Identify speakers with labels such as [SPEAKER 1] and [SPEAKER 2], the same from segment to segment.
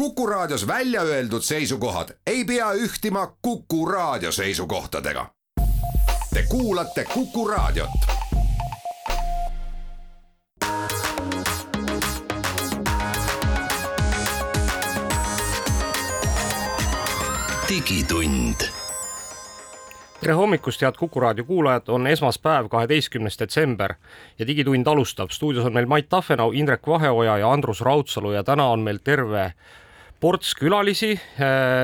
[SPEAKER 1] Kuku Raadios välja öeldud seisukohad ei pea ühtima Kuku Raadio seisukohtadega. Te kuulate Kuku Raadiot.
[SPEAKER 2] digitund
[SPEAKER 3] tere hommikust, head Kuku raadio kuulajad, on esmaspäev, kaheteistkümnes detsember ja Digitund alustab. stuudios on meil Mait Tafenau, Indrek Vaheoja ja Andrus Raudsalu ja täna on meil terve ports külalisi.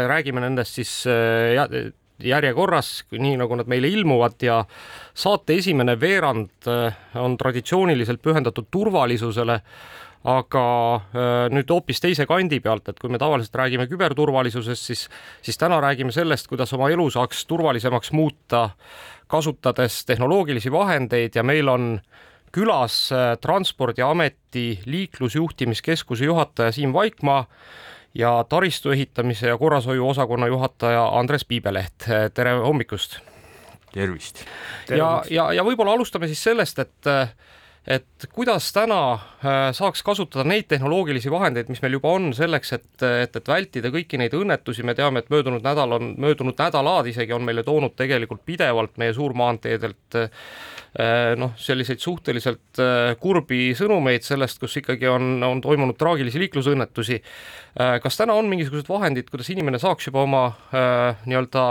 [SPEAKER 3] räägime nendest siis äh, järjekorras, nii nagu nad meile ilmuvad ja saate esimene veerand äh, on traditsiooniliselt pühendatud turvalisusele aga äh, nüüd hoopis teise kandi pealt, et kui me tavaliselt räägime küberturvalisusest, siis, siis täna räägime sellest, kuidas oma elu saaks turvalisemaks muuta, kasutades tehnoloogilisi vahendeid ja meil on külas äh, Transpordiameti liiklusjuhtimiskeskuse juhataja Siim Vaikmaa ja taristu ehitamise ja korrashoiu osakonna juhataja Andres Piibeleht. tere hommikust!
[SPEAKER 4] tervist!
[SPEAKER 3] ja, ja, ja võib-olla alustame siis sellest, et et kuidas täna äh, saaks kasutada neid tehnoloogilisi vahendeid, mis meil juba on selleks, et, et, et vältida kõiki neid õnnetusi, me teame, et möödunud nädal on, möödunud nädalad isegi on meile toonud tegelikult pidevalt meie suurmaanteedelt äh, noh, selliseid suhteliselt äh, kurbi sõnumeid sellest, kus ikkagi on, on toimunud traagilisi liiklusõnnetusi. kas täna on mingisugused vahendid, kuidas inimene saaks juba oma nii-öelda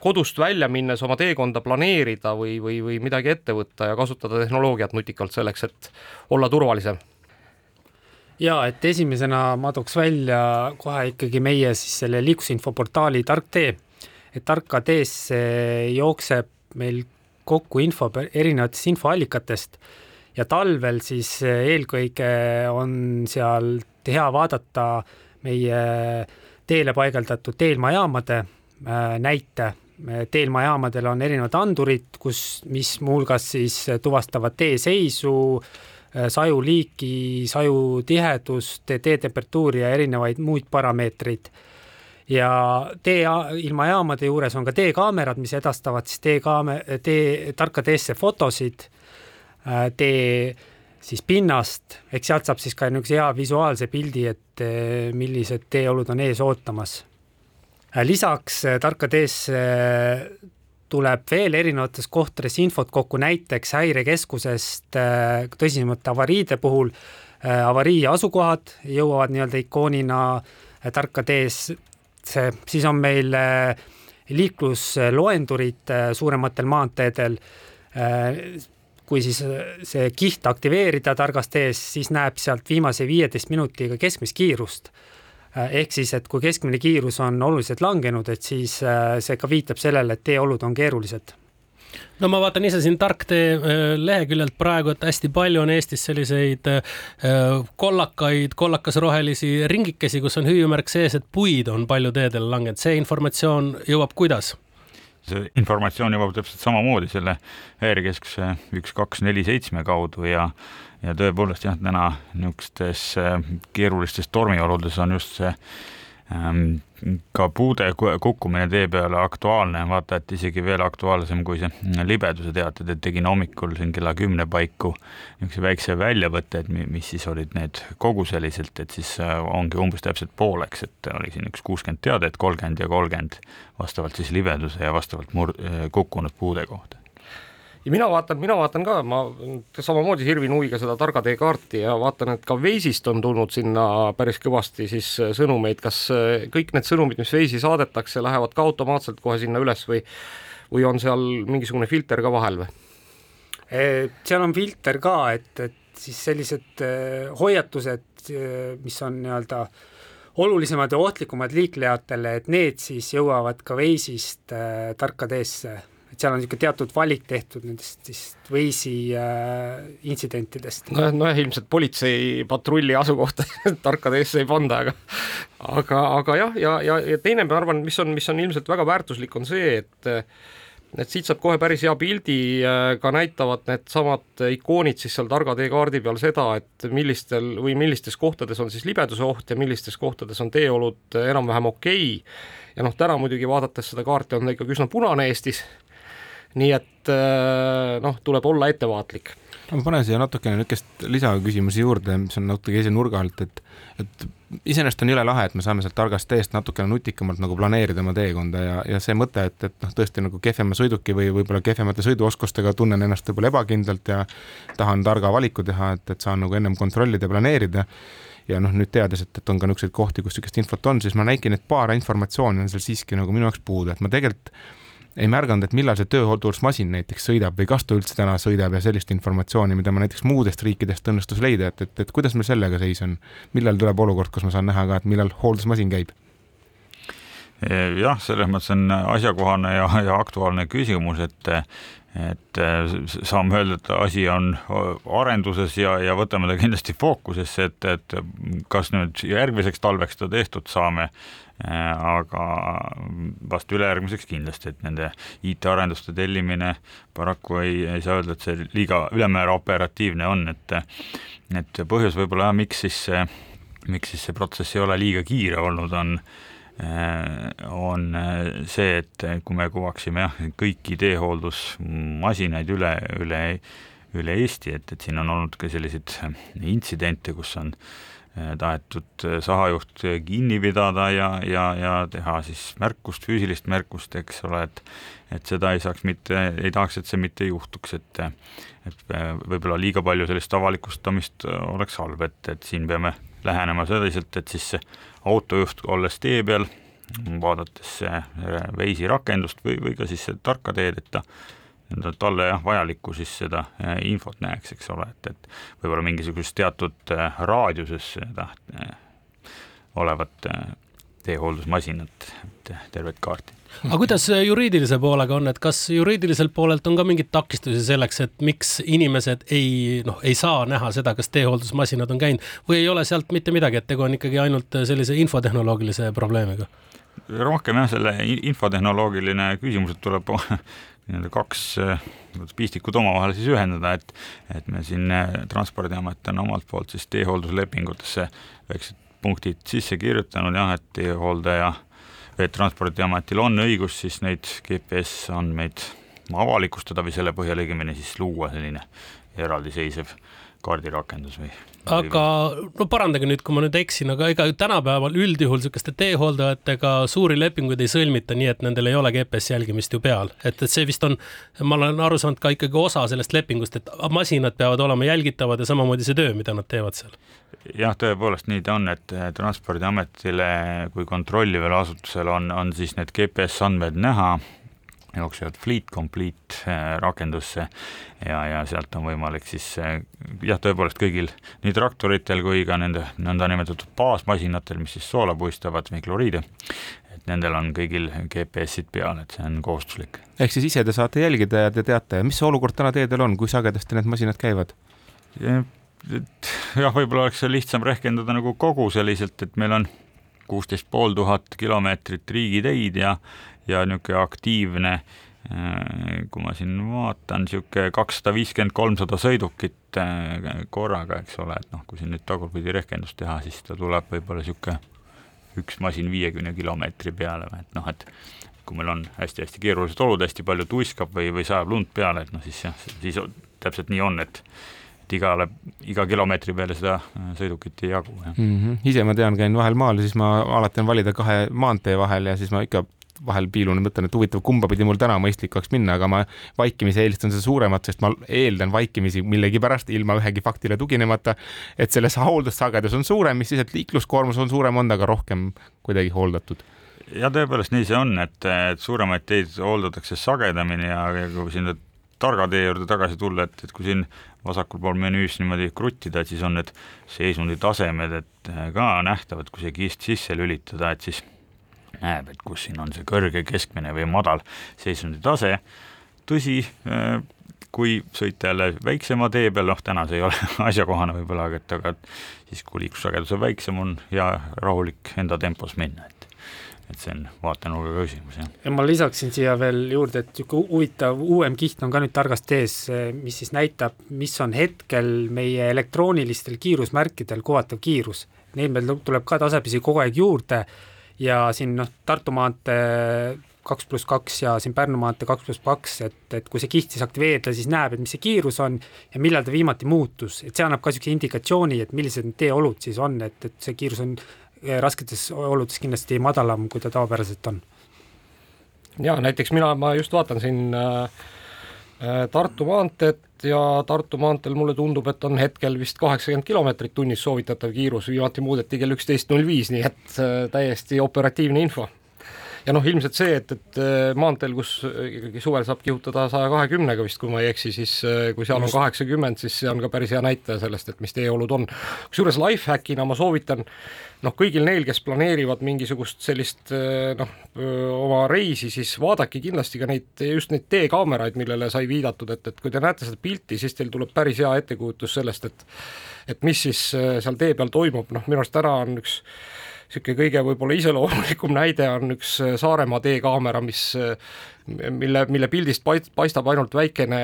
[SPEAKER 3] kodust välja minnes oma teekonda planeerida või, või, või midagi ette võtta ja kasutada tehnoloogiat nutikalt? selleks, et olla turvalisem?
[SPEAKER 5] ja et esimesena ma tooks välja kohe ikkagi meie siis selle liiklusinfoportaali Tark tee, et tarka teesse jookseb meil kokku info erinevatest infoallikatest ja talvel siis eelkõige on seal hea vaadata meie teele paigaldatud teelmajaamade äh, näite teelmajaamadel on erinevad andurid, kus, mis muuhulgas siis tuvastavad tee seisu, saju liiki, saju tihedust, tee temperatuuri ja erinevaid muid parameetreid. Ja tee ilma jaamade juures on ka teekaamerad, mis edastavad siis teekaame-, tee, tarka teesse fotosid, tee siis pinnast, eks sealt saab siis ka niisuguse hea visuaalse pildi, et millised teeolud on ees ootamas. Äh, lisaks äh, tarkateesse äh, tuleb veel erinevates kohtades infot kokku, näiteks häirekeskusest tõsisemate avariide puhul avarii asukohad jõuavad nii-öelda ikoonina tarka teesse, siis on meil liiklusloendurid suurematel maanteedel. kui siis see kiht aktiveerida targas tees, siis näeb sealt viimase viieteist minutiga keskmist kiirust ehk siis, et kui keskmine kiirus on oluliselt langenud, et siis see ka viitab sellele, et teeolud on keerulised
[SPEAKER 6] no ma vaatan ise siin Tarktee äh, leheküljelt praegu, et hästi palju on Eestis selliseid kollakaid, kollakasrohelisi ringikesi, kus on hüüumärk sees, et puid on palju teedele langenud. see informatsioon jõuab kuidas?
[SPEAKER 4] see informatsioon jõuab täpselt samamoodi selle häirekeskuse üks, kaks, neli, seitsme kaudu ja ja tõepoolest jah, täna niisugustes äh, keerulistes tormioludes on just see ka puude kukkumine tee peale aktuaalne, vaata et isegi veel aktuaalsem kui see libeduse teated, et tegin hommikul siin kella kümne paiku niisuguse väikse väljavõtte, et mis siis olid need koguseliselt, et siis äh, ongi umbes täpselt pooleks, et oli siin üks kuuskümmend teadet, kolmkümmend ja kolmkümmend vastavalt siis libeduse ja vastavalt mur-, kukkunud puude kohta
[SPEAKER 3] ja mina vaatan, mina vaatan ka, ma samamoodi sirvin huviga seda targa tee kaarti ja vaatan, et ka Waze'ist on tulnud sinna päris kõvasti siis äh, sõnumeid, kas äh, kõik need sõnumid, mis Waze'i saadetakse, lähevad ka automaatselt kohe sinna üles või või on seal mingisugune filter ka vahel või?
[SPEAKER 5] seal on filter ka, et, et siis sellised äh, hoiatused, mis on nii-öelda olulisemad ja ohtlikumad liiklejatele, et need siis jõuavad ka Waze'ist tarka teesse et seal on niisugune teatud valik tehtud nendest siis Waze'i äh, intsidentidest.
[SPEAKER 3] nojah, nojah, ilmselt politseipatrulli asukohta tarkadesse ei panda, aga aga, aga jah, ja, ja, ja teine, ma arvan, mis on, mis on ilmselt väga väärtuslik, on see, et et siit saab kohe päris hea pildi, äh, ka näitavad needsamad ikoonid siis seal targa teekaardi peal seda, et millistel või millistes kohtades on siis libeduse oht ja millistes kohtades on teeolud enam-vähem okei okay. ja noh, täna muidugi vaadates seda kaarti on ta ikkagi üsna punane Eestis nii et noh, tuleb olla ettevaatlik.
[SPEAKER 2] Ma panen siia natukene niisugust lisaküsimusi juurde, mis on natuke teise nurga alt, et, et iseenesest on jõle lahe, et me saame sealt targast teest natukene nutikamalt nagu planeerida oma teekonda ja, ja see mõte, et, et noh, tõesti nagu kehvema sõiduki või võib-olla kehvemate sõiduoskustega tunnen ennast võib-olla ebakindlalt ja tahan targa valiku teha, et, et saan nagu ennem kontrollida ja planeerida. Ja noh, nüüd teades, et, et on ka niisuguseid kohti, kus niisugust infot on, siis ma näikin, et paar informatsiooni on seal siiski nagu minu jaoks puudu, et ma tegelikult ei märganud, et millal see tööhooldusmasin näiteks sõidab või kas ta üldse täna sõidab ja sellist informatsiooni, mida ma näiteks muudest riikidest õnnestus leida, et, et, et kuidas meil sellega seis on. millal tuleb olukord, kus ma saan näha ka, et millal hooldusmasin käib?
[SPEAKER 4] jah, selles mõttes on asjakohane ja, ja aktuaalne küsimus, et et saame öelda, et asi on arenduses ja, ja võtame ta kindlasti fookusesse, et, et kas nüüd järgmiseks talveks ta tehtud saame Äh, aga vast ülejärgmiseks kindlasti, et nende IT-arenduste tellimine paraku ei, ei saa öelda, et see liiga ülemäära operatiivne on, et et põhjus võib-olla miks siis see, miks siis see protsess ei ole liiga kiire olnud, on äh, on see, et kui me kuvaksime jah, kõiki teehooldusmasinaid üle, üle, üle Eesti, et, et siin on olnud ka selliseid intsidente, kus on äh, tahetud sahajuht kinni pidada ja, ja, ja teha siis märkust, füüsilist märkust, eks ole, et et seda ei saaks mitte, ei tahaks, et see mitte juhtuks, et et võib-olla liiga palju sellist avalikustamist oleks halb, et, et siin peame lähenema selliselt, et siis see autojuht, olles tee peal, vaadates Waze'i rakendust või, või ka siis tarka teed, et ta talle jah, vajalikku siis seda äh, infot näeks, eks ole, et, et võib-olla mingisuguses teatud äh, raadiuses seda äh, olevat teehooldusmasinat, tervet kaarti.
[SPEAKER 6] Aga kuidas juriidilise poolega on, et kas juriidiliselt poolelt on ka mingeid takistusi selleks, et miks inimesed ei, noh, ei saa näha seda, kas teehooldusmasinad on käinud või ei ole sealt mitte midagi, et tegu on ikkagi ainult sellise infotehnoloogilise probleemiga?
[SPEAKER 4] rohkem jah, selle infotehnoloogiline küsimus, et tuleb nii-öelda kaks eh, pistikut omavahel siis ühendada, et et me siin Transpordiamet on omalt poolt siis teehoolduslepingutesse väiksed punktid sisse kirjutanud jah, et teehooldaja või et Transpordiametil on õigus siis neid GPS andmeid avalikustada või selle põhjal õigemini siis luua selline eraldiseisev kaardirakendus või
[SPEAKER 6] aga no parandage nüüd, kui ma nüüd eksin, aga ega tänapäeval üldjuhul niisuguste teehooldajatega suuri lepinguid ei sõlmita, nii et nendel ei ole GPS jälgimist ju peal, et, et see vist on, ma olen aru saanud ka ikkagi osa sellest lepingust, et masinad peavad olema jälgitavad ja samamoodi see töö, mida nad teevad seal.
[SPEAKER 4] jah, tõepoolest nii ta on, et Transpordiametile kui kontrollivale asutusele on, on siis need GPS andmed näha jooksevad Fleet Complete äh, rakendusse ja, ja sealt on võimalik siis äh, jah, tõepoolest kõigil nii traktoritel kui ka nende nõndanimetatud baasmasinatel, mis siis soola puistavad või kloriide, et nendel on kõigil GPS-id peal, et see on kohustuslik.
[SPEAKER 2] ehk siis ise te saate jälgida ja te teate, mis see olukord täna teedel on, kui sagedasti need masinad käivad?
[SPEAKER 4] jah, võib-olla oleks lihtsam rehkendada nagu kogu selliselt, et meil on kuusteist pool tuhat kilomeetrit riigiteid ja ja niisugune aktiivne, äh, kui ma siin vaatan, niisugune kakssada viiskümmend, kolmsada sõidukit äh, korraga, eks ole, et noh, kui siin nüüd tagurpidi rehkendust teha, siis ta tuleb võib-olla niisugune üks masin viiekümne kilomeetri peale, et noh, et kui meil on hästi-hästi keerulised olud, hästi palju tuiskab või, või sajab lund peale, et noh, siis jah, siis täpselt nii on, et et igale, iga kilomeetri peale seda äh, sõidukit ei jagu,
[SPEAKER 2] mm. -hmm. ise ma tean, käin vahel maal ja siis ma alati on valida kahe maantee vahel ja siis ma ikka vahel piilun ja mõtlen, et huvitav, kumba pidi mul täna mõistlik oleks minna, aga ma vaikimisi eelistan seda suuremat, sest ma eeldan vaikimisi millegipärast ilma ühegi faktile tuginemata, et selles hooldussagedus on suurem, mis siis, et liikluskoormus on suurem olnud, aga rohkem kuidagi hooldatud.
[SPEAKER 4] Ja tõepoolest nii see on, et, et suuremaid teid hooldatakse sagedamini ja kui sinna targa tee juurde tagasi tulla, et, et kui siin vasakul pool menüüs niimoodi kruttida, et siis on need seisunditasemed, et ka nähtavad, kui see kist sisse lülitada, et siis näeb, et kus siin on see kõrge, keskmine või madal seisunditase. tõsi, äh, kui sõita jälle väiksema tee peal, noh, täna see ei ole asjakohane võib-olla, aga et aga siis, kui liiklussagedus on väiksem, on hea rahulik enda tempos minna, et et see on vaatenurgaga küsimus, jah.
[SPEAKER 5] ja ma lisaksin siia veel juurde, et niisugune huvitav uuem kiht on ka nüüd targast ees, mis siis näitab, mis on hetkel meie elektroonilistel kiirusmärkidel kohatav kiirus. Neid meil tuleb ka tasapisi kogu aeg juurde ja siin noh, Tartu maantee kaks pluss kaks ja siin Pärnu maantee kaks pluss kaks, et, et kui see kiht siis aktiveerida, siis näeb, et mis see kiirus on ja millal ta viimati muutus, et see annab ka niisuguse indikatsiooni, et millised need teeolud siis on, et, et see kiirus on eh, rasketes oludes kindlasti madalam, kui ta tavapäraselt on.
[SPEAKER 3] ja näiteks mina, ma just vaatan siin äh, Tartu maanteed ja Tartu maanteel mulle tundub, et on hetkel vist kaheksakümmend kilomeetrit tunnis soovitatav kiirus, viimati muudeti kell üksteist null viis, nii et äh, täiesti operatiivne info ja noh, ilmselt see, et, et äh, maanteel, kus ikkagi suvel saab kihutada saja kahekümnega vist, kui ma ei eksi, siis äh, kui seal on kaheksakümmend, siis see on ka päris hea näitaja sellest, et mis teeolud on. kusjuures lifehackina ma soovitan noh, kõigil neil, kes planeerivad mingisugust sellist äh, noh, oma reisi, siis vaadake kindlasti ka neid, just neid teekaameraid, millele sai viidatud, et, et kui te näete seda pilti, siis teil tuleb päris hea ettekujutus sellest, et et mis siis seal tee peal toimub, noh, minu arust täna on üks niisugune kõige võib-olla iseloomulikum näide on üks äh, Saaremaa teekaamera, mis mille, mille pildist paistab ainult väikene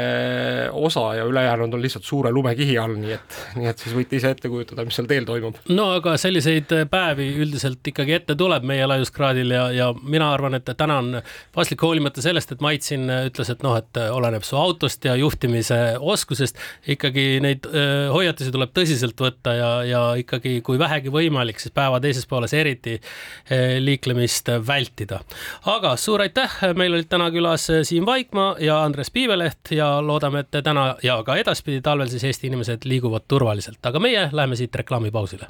[SPEAKER 3] osa ja ülejäänud on lihtsalt suure lumekihi all, nii et, nii et siis võite ise ette kujutada, mis seal teel toimub.
[SPEAKER 6] no aga selliseid päevi üldiselt ikkagi ette tuleb meie laiuskraadil ja, ja mina arvan, et täna on paslik hoolimata sellest, et Mait siin ütles, et noh, et oleneb su autost ja juhtimise oskusest, ikkagi neid öö, hoiatusi tuleb tõsiselt võtta ja, ja ikkagi, kui vähegi võimalik, siis päeva teises pooles eriti liiklemist vältida. aga suur aitäh, meil olid täna külas Siim Vaikmaa ja Andres Piiveleht ja loodame, et täna ja ka edaspidi talvel siis Eesti inimesed liiguvad turvaliselt, aga meie läheme siit reklaamipausile.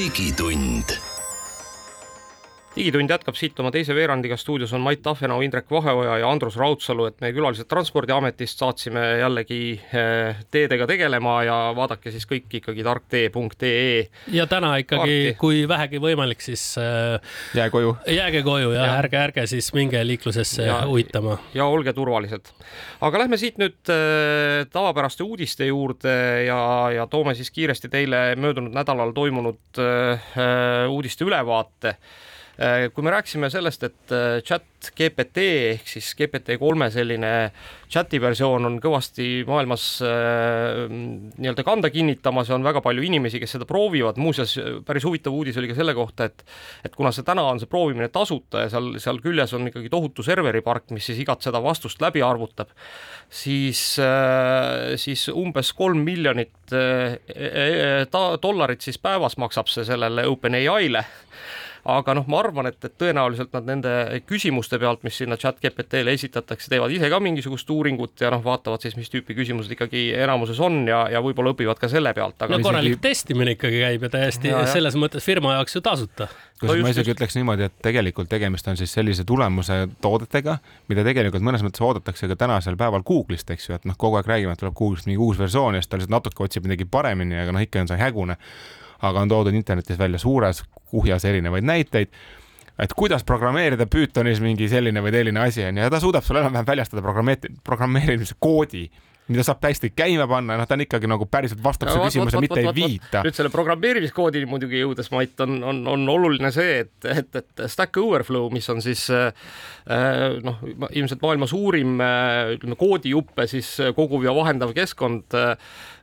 [SPEAKER 3] digitund digitund jätkab siit oma teise veerandiga, stuudios on Mait Tahvenau, Indrek Vaheoja ja Andrus Raudsalu, et meie külalised Transpordiametist saatsime jällegi eh, teedega tegelema ja vaadake siis kõik ikkagi tarktee.ee.
[SPEAKER 6] ja täna ikkagi, kui vähegi võimalik, siis
[SPEAKER 2] äh, jääge koju.
[SPEAKER 6] jääge koju ja, ja ärge, ärge siis minge liiklusesse ja, uitama.
[SPEAKER 3] ja olge turvalised. aga lähme siit nüüd äh, tavapäraste uudiste juurde ja, ja toome siis kiiresti teile möödunud nädalal toimunud uudiste ülevaate kui me rääkisime sellest, et äh, chat GPT ehk siis GPT kolme selline chati versioon on kõvasti maailmas äh, nii-öelda kanda kinnitamas ja on väga palju inimesi, kes seda proovivad, muuseas päris huvitav uudis oli ka selle kohta, et et kuna see täna on see proovimine tasuta ja seal, seal küljes on ikkagi tohutu serveripark, mis siis igat seda vastust läbi arvutab, siis, siis umbes kolm miljonit dollarit siis päevas maksab see sellele OpenAI-le aga noh, ma arvan, et, et tõenäoliselt nad nende küsimuste pealt, mis sinna chat GPT-le esitatakse, teevad ise ka mingisugust uuringut ja noh, vaatavad siis, mis tüüpi küsimused ikkagi enamuses on ja, ja võib-olla õpivad ka selle pealt.
[SPEAKER 6] no korralik isegi... testimine ikkagi käib ja täiesti ja, selles mõttes firma jaoks ju tasuta.
[SPEAKER 2] kusjuures ma isegi ütleks niimoodi, et tegelikult tegemist on siis sellise tulemuse toodetega, mida tegelikult mõnes mõttes oodatakse ka tänasel päeval Google'ist, eks ju, et noh, kogu aeg räägime, et tuleb Google'ist mingi uus versioon ja siis ta lihtsalt natuke otsib midagi paremini, aga noh, ikka on see hägune aga on toodud internetis välja suures kuhjas erinevaid näiteid et kuidas programmeerida Pythonis mingi selline või teine asi onju ja ta suudab sulle enam-vähem väljastada programmeeri-, programmeerimise koodi mida saab täiesti käima panna, noh, ta on ikkagi nagu päriselt vastab su küsimusele, mitte ei viita.
[SPEAKER 3] nüüd selle programmeerimiskoodini muidugi jõudes, Mait, on, on, on oluline see, et, et, et Stack Overflow, mis on siis äh, noh, ilmselt maailma suurim äh, ütleme, koodijuppe siis koguv ja vahendav keskkond äh, Äh,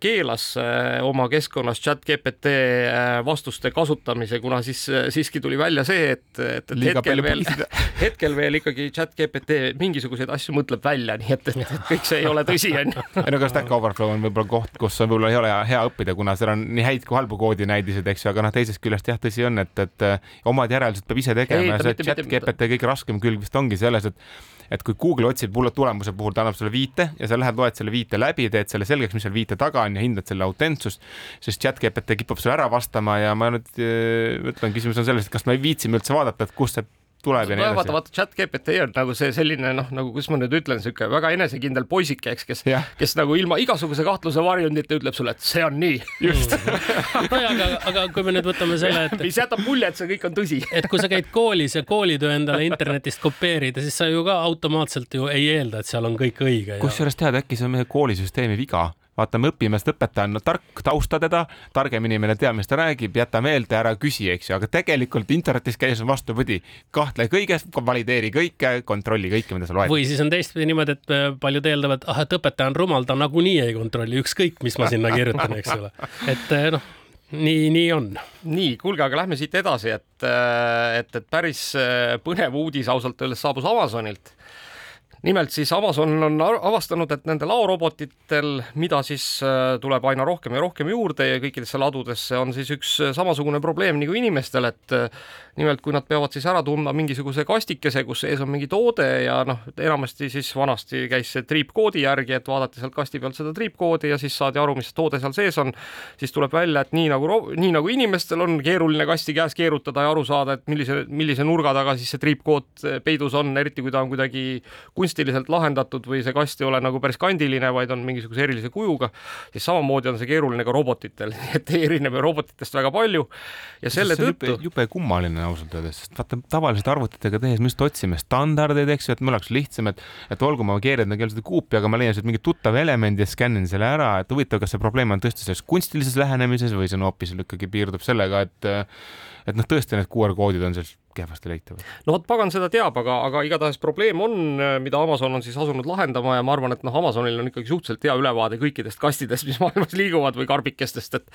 [SPEAKER 3] keelas äh, oma keskkonnas chat GPT äh, vastuste kasutamise, kuna siis siiski tuli välja see, et, et, et hetkel veel, hetkel veel ikkagi chat GPT mingisuguseid asju mõtleb välja, nii et, et, kõik see ei ole tõsi, onju.
[SPEAKER 2] ei no aga Stack Overflow on võib-olla koht, kus on võib-olla ei ole hea õppida, kuna seal on nii häid kui halbu koodinäidiseid, eks ju, aga noh, teisest küljest jah, tõsi on, et, et omad järeldused peab ise tegema ei, ja see chat GPT kõige raskem külg vist ongi selles, et et kui Google otsib tulemuse puhul, ta annab sulle viite ja sa lähed, loed selle viite läbi, teed selle selgeks, mis seal viite taga on ja hindad selle autentsust, siis chat GPT kipub sulle ära vastama ja ma nüüd äh, ütlen, küsimus on selles, et kas me viitsime üldse vaadata, et kust see tuleb ja nii edasi.
[SPEAKER 3] vaata, vaata chat GPT on nagu see selline noh, nagu kuidas ma nüüd ütlen, sihuke väga enesekindel poisike, eks, kes, kes nagu ilma igasuguse kahtluse varjundita ütleb sulle, et see on nii.
[SPEAKER 2] just
[SPEAKER 6] nojah, aga, aga kui me nüüd võtame selle, et.
[SPEAKER 3] mis jätab mulje, et see kõik on tõsi.
[SPEAKER 6] et kui sa käid koolis ja koolitöö endale internetist kopeerida, siis sa ju ka automaatselt ju ei eelda, et seal on kõik õige
[SPEAKER 2] ja.... kusjuures tead, äkki see on meie koolisüsteemi viga vaata, me õpime, sest õpetaja on tark, tausta teda, targem inimene teab, mis ta räägib, jäta meelde, ära küsi, eks ju, aga tegelikult internetis käies on vastupidi. kahtle kõiges, valideeri kõike, kontrolli kõike, mida sa loed.
[SPEAKER 6] või siis on teistpidi niimoodi, et äh, paljud eeldavad, ah, et õpetaja on rumal, ta nagunii ei kontrolli, ükskõik, mis ma sinna kirjutan, eks ole. et äh, noh nii, nii on.
[SPEAKER 3] nii, kuulge, aga lähme siit edasi, et, et, et päris põnev uudis ausalt öeldes saabus Amazonilt nimelt siis Amazon on avastanud, et nende laorobotitel, mida siis äh, tuleb aina rohkem ja rohkem juurde ja kõikidesse ladudesse, on siis üks äh, samasugune probleem nagu inimestel, et äh, nimelt kui nad peavad siis ära tundma mingisuguse kastikese, kus sees on mingi toode ja noh, enamasti siis vanasti käis see triipkoodi järgi, et vaadati sealt kasti pealt seda triipkoodi ja siis saadi aru, mis toode seal sees on, siis tuleb välja, et nii nagu, nii nagu inimestel on keeruline kasti käes keerutada ja aru saada, et millise, millise nurga taga siis see triipkood peidus on, eriti kui ta on kuidagi kunstlik kunstiliselt lahendatud või see kast ei ole nagu päris kandiline, vaid on mingisuguse erilise kujuga, siis samamoodi on see keeruline ka robotitel, nii et erineb robotitest väga palju. ja selle tõttu.
[SPEAKER 2] jube kummaline ausalt öeldes, sest vaata tavaliselt arvutitega tehes me just otsime standardeid, eks ju, et mul oleks lihtsam, et, et olgu, ma keeran küll seda kuupi, aga ma leian sealt mingi tuttav elemendi ja skännin selle ära, et huvitav, kas see probleem on tõesti selles kunstilises lähenemises või see on hoopis ikkagi piirdub sellega, et et noh, tõesti need QR koodid on seal kehvasti leitavad.
[SPEAKER 3] no vot, pagan seda teab, aga, aga igatahes probleem on, mida Amazon on siis asunud lahendama ja ma arvan, et noh, Amazonil on ikkagi suhteliselt hea ülevaade kõikidest kastidest, mis maailmas liiguvad või karbikestest, et,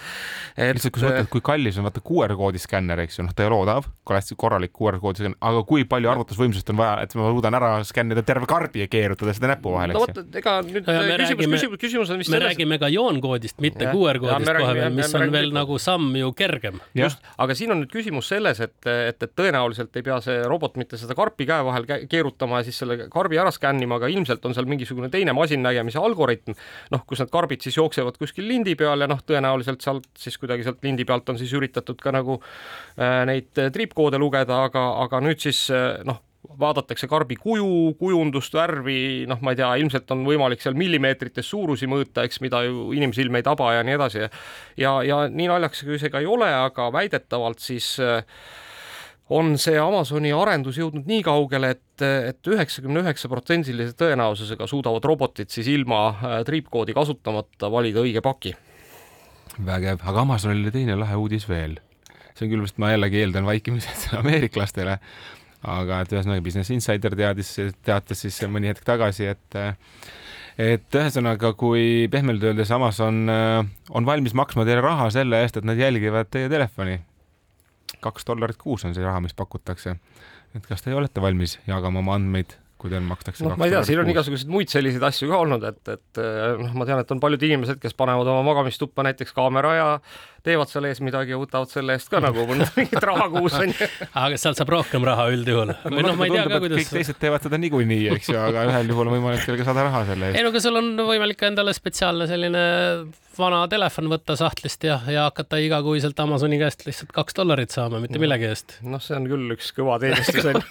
[SPEAKER 2] et. lihtsalt kui sa mõtled, kui kallis on vaata QR koodi skänner, eks ju, noh, ta ei ole odav, korralik QR koodi skänner, aga kui palju arvutusvõimsust on vaja, et ma suudan ära skännida terve karbi ja keerutada seda näpu vahel,
[SPEAKER 3] eks ju. no vot, ega nüüd ja küsimus, räägime, küsimus, küsimus on vist
[SPEAKER 6] me selles. me räägime ka joonkoodist, mitte QR koodist kohe veel, mis on veel nagu samm ju kergem.
[SPEAKER 3] just, aga siin on nüüd küsimus selles, et, et, et tõenäoliselt ei pea see robot mitte seda karpi käe vahel keerutama ja siis selle karbi ära skännima, aga ilmselt on seal mingisugune teine masinnägemise algoritm, noh, kus need karbid siis jooksevad kuskil lindi peal ja noh, tõenäoliselt sealt siis kuidagi sealt lindi pealt on siis üritatud ka nagu äh, neid triipkoode lugeda, aga, aga nüüd siis äh, noh, vaadatakse karbi kuju, kujundust, värvi, noh, ma ei tea, ilmselt on võimalik seal millimeetrites suurusi mõõta, eks, mida ju inimsilm ei taba ja nii edasi. ja, ja nii naljakas kui see ka ei ole, aga väidetavalt siis äh, on see Amazoni arendus jõudnud nii kaugele, et, et üheksakümne üheksa protsendilise tõenäosusega suudavad robotid siis ilma äh, triipkoodi kasutamata valida õige paki.
[SPEAKER 2] vägev, aga Amazonil oli teine lahe uudis veel. see on küll vist, ma jällegi eeldan vaikimised ameeriklastele, aga et ühesõnaga Business Insider teadis, teatas siis mõni hetk tagasi, et et ühesõnaga, kui pehmelt öeldes Amazon äh, on valmis maksma teile raha selle eest, et nad jälgivad teie telefoni kaks dollarit kuus on see raha, mis pakutakse. et kas te olete valmis jagama oma andmeid kui teil makstakse
[SPEAKER 3] noh, ma ei tea, siin on igasuguseid muid selliseid asju ka olnud, et, et noh, ma tean, et on paljud inimesed, kes panevad oma magamistuppa näiteks kaamera ja teevad seal ees midagi ja võtavad selle eest ka nagu mingit raha kuus onju.
[SPEAKER 6] aga sealt saab rohkem raha üldjuhul.
[SPEAKER 2] või noh, ma ei tea ka, kuidas. kõik teised teevad seda niikuinii, eks ju, aga ühel juhul on võimalik ka saada raha selle eest.
[SPEAKER 6] ei no aga sul on võimalik endale spetsiaalne selline vana telefon võtta sahtlist ja, ja hakata igakuiselt Amazoni käest lihtsalt kaks dollarit saama, mitte millegi eest.
[SPEAKER 3] noh, see on küll üks kõva teenistus onju.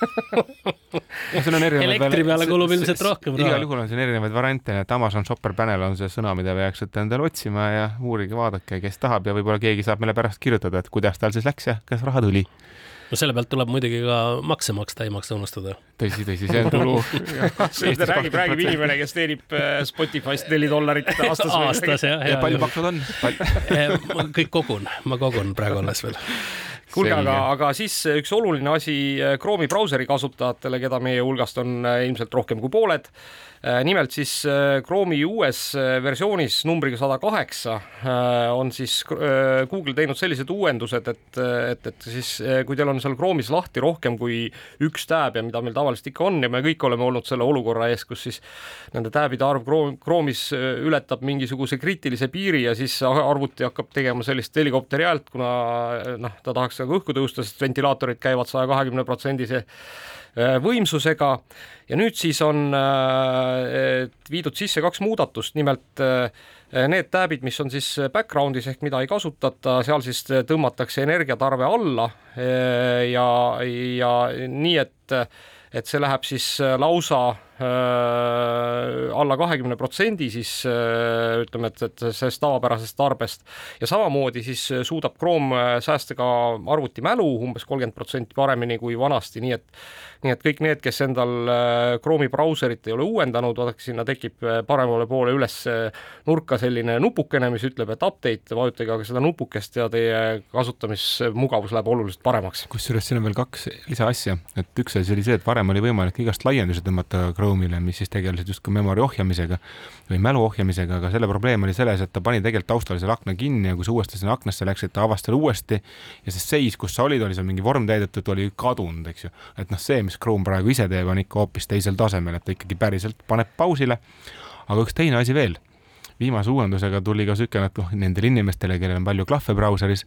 [SPEAKER 6] elektri peale kulub ilmselt rohkem
[SPEAKER 2] raha. igal juhul on siin erinevaid variante, et Amazon Shopper Panel on see sõna, mida peaksite endale otsima ja uurige, vaadake, kes tahab ja võib-olla keegi saab meile pärast kirjutada, et kuidas tal siis läks ja kas raha tuli.
[SPEAKER 6] No selle pealt tuleb muidugi ka makse maksta, ei maksa unustada.
[SPEAKER 2] tõsi, tõsi, see on tulu.
[SPEAKER 3] Räägib, räägib inimene, kes teenib äh, Spotify'st neli dollarit aastas.
[SPEAKER 6] aastas jah.
[SPEAKER 2] ja palju maksud on?
[SPEAKER 6] Äh, ma kõik kogun, ma kogun praegu alles veel.
[SPEAKER 3] Kuulge, aga, aga siis üks oluline asi äh, Chrome'i brauseri kasutajatele, keda meie hulgast on ilmselt rohkem kui pooled. Äh, nimelt siis äh, Chrome'i uues äh, versioonis numbriga sada kaheksa on siis Google teinud sellised uuendused, et, et, et siis kui teil on seal Chrome'is lahti rohkem kui üks tääb ja mida meil tavaliselt ikka on ja me kõik oleme olnud selle olukorra ees, kus siis nende tääbide arv Chrome'is ületab mingisuguse kriitilise piiri ja siis arvuti hakkab tegema sellist helikopteri häält, kuna noh, ta tahaks nagu õhku tõusta, sest ventilaatorid käivad saja kahekümne protsendise Äh, võimsusega. Ja nüüd siis on äh, viidud sisse kaks muudatust, nimelt äh, need tääbid, mis on siis background'is ehk mida ei kasutata, seal siis tõmmatakse energiatarve alla. Ja, ja nii, et, et see läheb siis lausa äh, alla kahekümne protsendi siis äh, ütleme, et, et sellest tavapärasest tarbest. Ja samamoodi siis suudab Chrome äh, säästa ka arvutimälu umbes kolmkümmend protsenti paremini kui vanasti, nii et nii et kõik need, kes endal äh, Chrome'i brauserit ei ole uuendanud, vaadake, sinna tekib äh, paremale poole üles nurka selline nupukene, mis ütleb, et update, vajutage aga seda nupukest ja teie kasutamismugavus läheb oluliselt paremaks.
[SPEAKER 2] kusjuures siin on veel kaks lisaasja, et üks asi oli see, et varem oli võimalik igast laiendusi tõmmata Chrome'ile, mis siis tegelesid justkui memory ohjamisega või mälu ohjamisega, aga selle probleem oli selles, et ta pani tegelikult taustal selle akna kinni ja kui sa uuesti sinna aknasse läksid, ta avas selle uuesti ja see seis, kus sa olid, oli seal mingi vorm täidetud, oli kadunud, eks ju. et noh, see, mis Chrome praegu ise teeb, on ikka hoopis teisel tasemel, et ta ikkagi päriselt paneb pausile. aga üks teine asi veel viimase uuendusega tuli ka niisugune, et noh, nendele inimestele, kellel on palju klahve brauseris,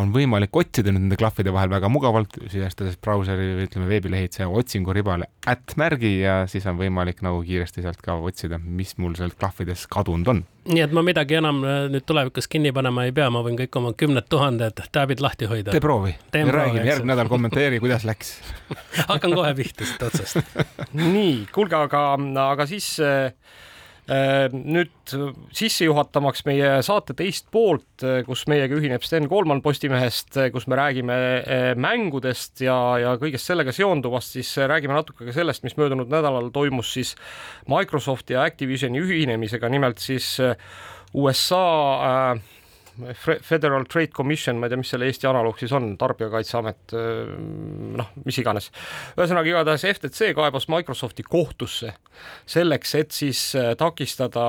[SPEAKER 2] on võimalik otsida nende klahvide vahel väga mugavalt, sisestades brauseri või ütleme, veebilehitseja otsinguribale at märgi ja siis on võimalik nagu kiiresti sealt ka otsida, mis mul sealt klahvides kadunud on.
[SPEAKER 6] nii et ma midagi enam äh, nüüd tulevikus kinni panema ei pea, ma võin kõik oma kümned tuhanded tääbid lahti hoida.
[SPEAKER 2] tee proovi. räägime, järgmine nädal kommenteeri, kuidas läks
[SPEAKER 6] hakkan kohe pihta siit otsast
[SPEAKER 3] nii, kuulge, aga, aga siis Äh, nüüd sisse juhatamaks meie saate teist poolt, äh, kus meiega ühineb Sten Koolman Postimehest, äh, kus me räägime mängudest ja, ja kõigest sellega seonduvast, siis räägime natuke ka sellest, mis möödunud nädalal toimus siis Microsofti ja Activisioni ühinemisega, nimelt siis USA äh, Federal Trade Commission, ma ei tea, mis selle Eesti analoog siis on, Tarbijakaitseamet, noh, mis iganes. ühesõnaga, igatahes FTC kaebas Microsofti kohtusse selleks, et siis takistada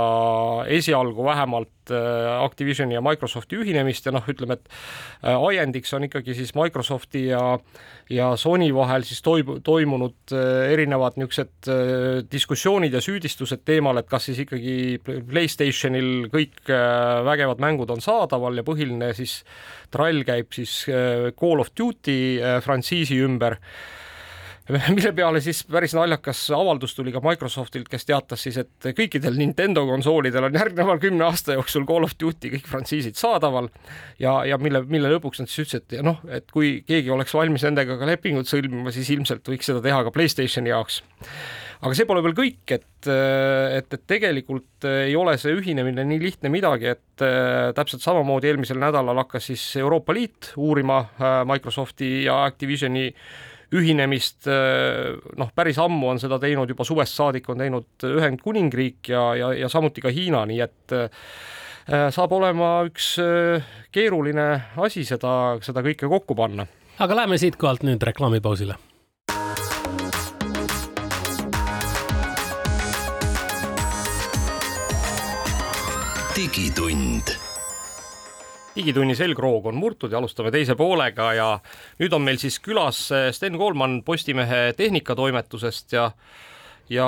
[SPEAKER 3] esialgu vähemalt Äh, Activisioni ja Microsofti ühinemist ja noh, ütleme, et äh, ajendiks on ikkagi siis Microsofti ja ja Sony vahel siis toimu-, toimunud äh, erinevad niisugused diskussioonid ja süüdistused teemal, et kas siis ikkagi Playstationil kõik vägevad mängud on saadaval ja põhiline siis trall käib siis Call of Duty frantsiisi ümber mille peale siis päris naljakas avaldus tuli ka Microsoftilt, kes teatas siis, et kõikidel Nintendo konsoolidel on järgneval kümne aasta jooksul Call of Duty kõik frantsiisid saadaval ja, ja mille, mille lõpuks nad siis ütlesid, et noh, et kui keegi oleks valmis nendega ka lepingut sõlmima, siis ilmselt võiks seda teha ka Playstationi jaoks. Aga see pole veel kõik, et, et, et tegelikult ei ole see ühinemine nii lihtne midagi, et täpselt samamoodi eelmisel nädalal hakkas siis Euroopa Liit uurima äh, Microsofti ja Activisioni ühinemist, äh, noh, päris ammu on seda teinud, juba suvest saadik on teinud Ühendkuningriik ja, ja, ja samuti ka Hiina, nii et äh, saab olema üks äh, keeruline asi seda, seda kõike kokku panna.
[SPEAKER 6] aga läheme siitkohalt nüüd reklaamipausile
[SPEAKER 3] digitund digitunni selgroog on murtud ja alustame teise poolega ja nüüd on meil siis külas eh, Sten Koolman Postimehe tehnikatoimetusest ja ja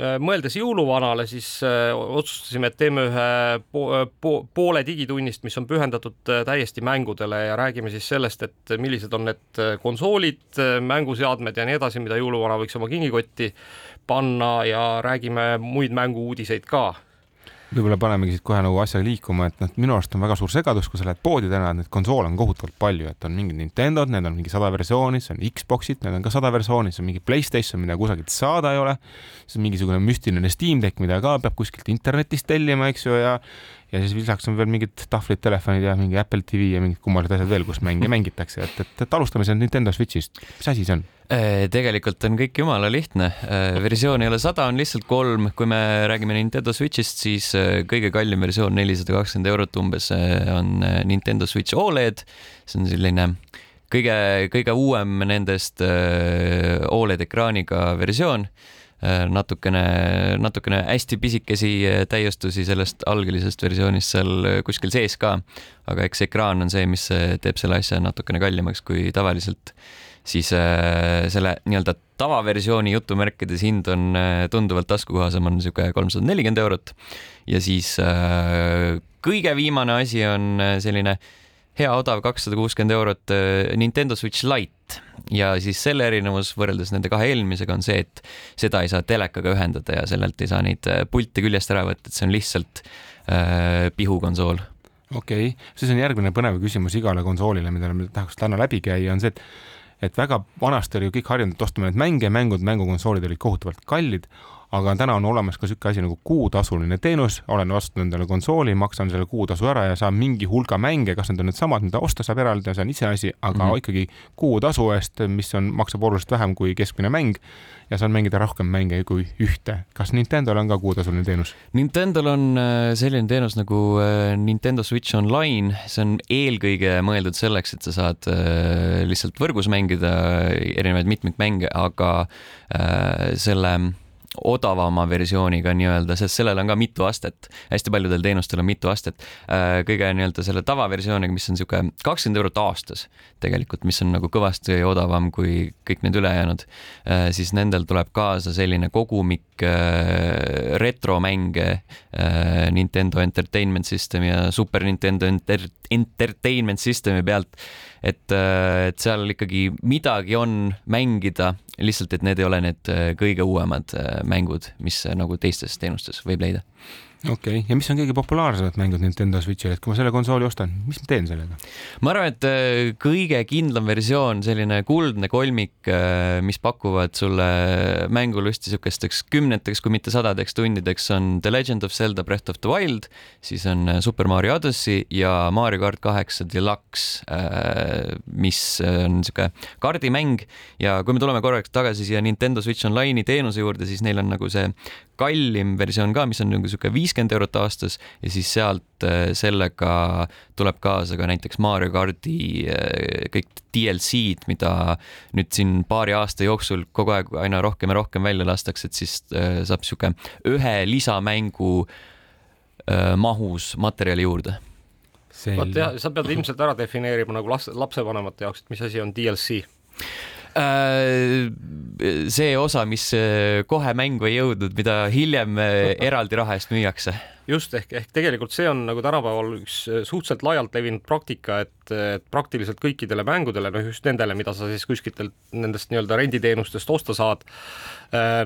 [SPEAKER 3] eh, mõeldes jõuluvanale, siis äh, otsustasime, et teeme ühe po po poole digitunnist, mis on pühendatud täiesti mängudele ja räägime siis sellest, et millised on need konsoolid, mänguseadmed ja nii edasi, mida jõuluvana võiks oma kingikotti panna ja räägime muid mängu-uudiseid ka
[SPEAKER 2] võib-olla panemegi siit kohe nagu asja liikuma, et noh, minu arust on väga suur segadus, kui sa lähed poodi täna, et neid konsoole on kohutavalt palju, et on mingid Nintendod, need on mingi sada versiooni, siis on Xboxid, need on ka sada versiooni, siis on mingi Playstation, mida kusagilt saada ei ole, siis on mingisugune müstiline Steam Deck, mida ka peab kuskilt internetist tellima, eks ju, ja ja siis lisaks on veel mingid tahvlid, telefonid ja mingi Apple TV ja mingid kummalised asjad veel, kus mänge mängitakse, et, et, et alustame sellest Nintendo Switch'ist, mis asi see on?
[SPEAKER 7] Äh, tegelikult on kõik jumala lihtne, äh, versioon ei ole sada, on lihtsalt kolm, kui me räägime Nintendo Switch'ist, siis äh, kõige kallim versioon, nelisada kakskümmend eurot umbes, on Nintendo Switch Oled. see on selline kõige, kõige uuem nendest Oled ekraaniga versioon. Natukene, natukene hästi pisikesi täiustusi sellest algelisest versioonist seal kuskil sees ka, aga eks ekraan on see, mis teeb selle asja natukene kallimaks kui tavaliselt siis äh, selle nii-öelda tavaversiooni jutumärkides hind on äh, tunduvalt taskukohasem, on niisugune kolmsada nelikümmend eurot. ja siis äh, kõige viimane asi on selline hea odav kakssada kuuskümmend eurot Nintendo Switch Lite ja siis selle erinevus võrreldes nende kahe eelmisega on see, et seda ei saa telekaga ühendada ja sellelt ei saa neid pilte küljest ära võtta, et see on lihtsalt äh, pihukonsool
[SPEAKER 2] okei okay., siis on järgmine põnev küsimus igale konsoolile, mida me tahaks täna läbi käia, on see, et et väga vanasti oli ju kõik harjunud, et ostame neid mänge, mängud, mängukonsoolid olid kohutavalt kallid aga täna on olemas ka niisugune asi nagu kuutasuline teenus, olen ostnud endale konsooli, maksan selle kuutasu ära ja saan mingi hulga mänge, kas need on needsamad, mida osta saab eraldi, see on iseasi, aga mm -hmm. ikkagi kuutasu eest, mis on, maksab oluliselt vähem kui keskmine mäng ja saan mängida rohkem mänge kui ühte. kas Nintendo'l on ka kuutasuline teenus?
[SPEAKER 7] Nintendo'l on äh, selline teenus nagu äh, Nintendo Switch Online, see on eelkõige mõeldud selleks, et sa saad äh, lihtsalt võrgus mängida erinevaid mitmikmänge, aga selle odavama versiooniga nii-öelda, sest sellel on ka mitu astet, hästi paljudel teenustel on mitu astet. Äh, kõige nii-öelda selle tavaversiooniga, mis on niisugune kakskümmend eurot aastas tegelikult, mis on nagu kõvasti odavam kui kõik need ülejäänud, äh, siis nendel tuleb kaasa selline kogumik äh, retromänge Nintendo Entertainment System ja Super Nintendo Enter Entertainment Systemi pealt et, et seal ikkagi midagi on mängida, lihtsalt et need ei ole need äh, kõige uuemad äh, mängud, mis äh, nagu teistes teenustes võib leida
[SPEAKER 2] okei okay., ja mis on kõige populaarsemad mängud Nintendo Switchil, et kui ma selle konsooli ostan, mis ma teen sellega?
[SPEAKER 7] ma arvan, et äh, kõige kindlam versioon, selline kuldne kolmik, äh, mis pakuvad sulle mängulusti niisugusteks kümneteks, kui mitte sadadeks tundideks, on The Legend of Zelda Breath of the Wild, siis on äh, Super Mario Odyssey ja Mario kart kaheksa Deluxe, mis on niisugune kaardimäng ja kui me tuleme korraks tagasi siia Nintendo Switch Online'i teenuse juurde, siis neil on nagu see kallim versioon ka, mis on nagu niisugune viiskümmend eurot aastas ja siis sealt äh, sellega tuleb kaasa ka näiteks Mario kardi äh, kõik DLC-d, mida nüüd siin paari aasta jooksul kogu aeg aina rohkem ja rohkem välja lastakse, et siis äh, saab niisugune ühe lisamängu mahus materjali juurde.
[SPEAKER 3] Vot jah, sa pead ilmselt ära defineerima nagu las-, lapsevanemate jaoks, et mis asi on DLC
[SPEAKER 7] see osa, mis äh, kohe mängu ei jõudnud, mida hiljem äh, eraldi raha eest müüakse.
[SPEAKER 3] Just ehk, ehk tegelikult see on nagu tänapäeval üks suhteliselt laialt levinud praktika, et, et praktiliselt kõikidele mängudele, noh just nendele, mida sa siis kuskilt nendest nii-öelda renditeenustest osta saad,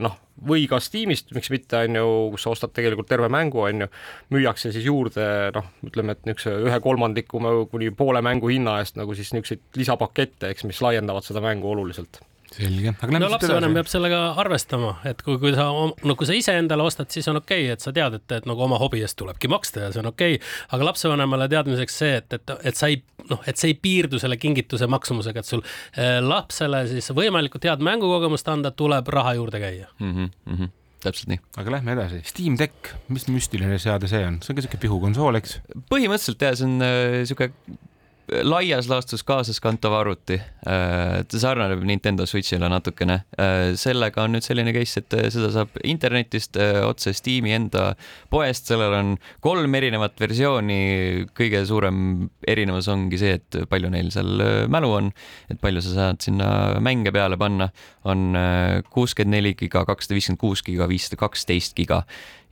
[SPEAKER 3] noh, või ka Steamist, miks mitte, on ju, kus sa ostad tegelikult terve mängu, on ju, müüakse siis juurde noh, ütleme, et niisuguse ühe kolmandiku kuni poole mängu hinna eest nagu siis niisuguseid lisapakette, eks, mis laiendavad seda mängu oluliselt
[SPEAKER 2] selge.
[SPEAKER 6] no lapsevanem peab sellega arvestama, et kui, kui sa, no kui sa ise endale ostad, siis on okei okay,, et sa tead, et, et nagu oma hobi eest tulebki maksta ja see on okei okay.. aga lapsevanemale teadmiseks see, et, et, et sa ei, noh, et see ei piirdu selle kingituse maksumusega, et sul äh, lapsele siis võimalikult head mängukogemust anda, tuleb raha juurde käia
[SPEAKER 7] mm. -hmm, mm -hmm täpselt nii.
[SPEAKER 2] aga lähme edasi, Steam Deck, mis müstiline seade see on, see on ka siuke pihukonsool, eks?
[SPEAKER 7] põhimõtteliselt jah, see on äh, siuke laias laastus kaasaskantav arvuti, äh, ta sarnaneb Nintendo Switch'ile natukene. Äh, sellega on nüüd selline case, et äh, seda saab internetist otse Steam'i enda poest, sellel on kolm erinevat versiooni. kõige suurem erinevus ongi see, et palju neil seal mälu on, et palju sa saad sinna mänge peale panna, on kuuskümmend neli giga, kakssada viiskümmend kuus giga, viissada kaksteist giga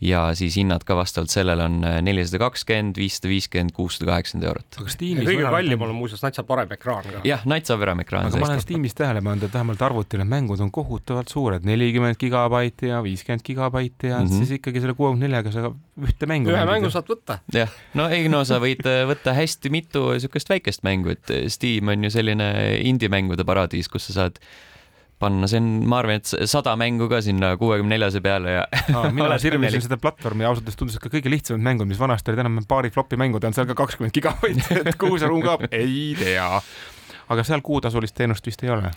[SPEAKER 7] ja siis hinnad ka vastavalt sellele on äh, nelisada kakskümmend, viissada viiskümmend, kuussada kaheksakümmend eurot.
[SPEAKER 3] kõige kallim on muuseas natsa parem ekraan ka.
[SPEAKER 7] jah, natsa parem ekraan.
[SPEAKER 2] aga ma olen Steamis tähele pannud, et vähemalt arvutil need mängud on kohutavalt suured, nelikümmend gigabaiti ja viiskümmend gigabaiti ja mm -hmm. siis ikkagi selle kuuekümne neljaga sa ühte mängu
[SPEAKER 3] ühe mängu saad võtta.
[SPEAKER 7] jah, no ei no sa võid äh, võtta hästi mitu niisugust väikest mängu, et äh, Steam on ju selline indie-mängude paradiis, kus sa saad panna, see on, ma arvan, et sada mängu ka sinna kuuekümne neljase peale ja
[SPEAKER 2] no,. mina sirvisin seda platvormi ja ausalt öeldes tundus, et ka kõige lihtsamad mängud, mis vanasti olid enam paari flopi mängud, on seal ka kakskümmend gigabaiti, et kuhu see ruum kaob, ei tea. aga seal kuutasulist teenust vist ei ole?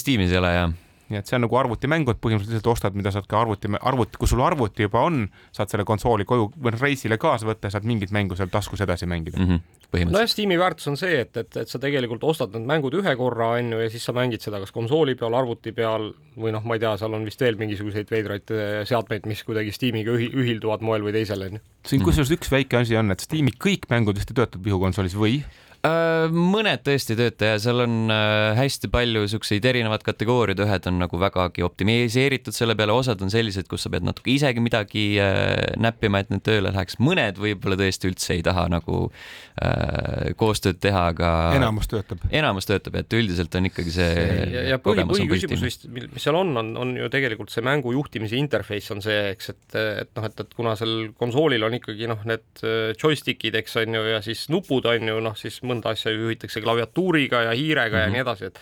[SPEAKER 7] Steamis ei ole jah
[SPEAKER 2] nii et see on nagu arvutimängud, põhimõtteliselt ostad, mida saad ka arvuti, arvuti, kui sul arvuti juba on, saad selle konsooli koju või reisile kaasa võtta ja saad mingit mängu seal taskus edasi mängida mm.
[SPEAKER 7] -hmm
[SPEAKER 3] nojah, Steam'i väärtus on see, et, et, et sa tegelikult ostad need mängud ühe korra, on ju, ja siis sa mängid seda kas konsooli peal, arvuti peal või noh, ma ei tea, seal on vist veel mingisuguseid veidraid eh, seadmeid, mis kuidagi Steamiga ühi-, ühilduvad moel või teisel, on ju.
[SPEAKER 2] siin kusjuures üks väike asi on, et Steam'i kõik mängud vist ei tööta pihukonsoolis või?
[SPEAKER 7] Äh, mõned tõesti ei tööta ja seal on äh, hästi palju siukseid erinevad kategooriad, ühed on nagu vägagi optimiseeritud selle peale, osad on sellised, kus sa pead natuke isegi midagi äh, näppima, et need tööle läheks, mõned võib-olla tõesti üldse ei taha nagu äh, koostööd teha, aga
[SPEAKER 2] enamus töötab.
[SPEAKER 7] enamus töötab, et üldiselt on ikkagi see
[SPEAKER 3] ja, ja põhi, põhiküsimus vist, mis seal on, on, on ju tegelikult see mängu juhtimise interface on see, eks, et, et noh, et, et kuna seal konsoolil on ikkagi noh, need joystick'id, eks on ju, ja siis nupud on ju noh, siis mõnda asja juhitakse klaviatuuriga ja hiirega mm -hmm. ja
[SPEAKER 7] Mhm.
[SPEAKER 3] nii edasi, et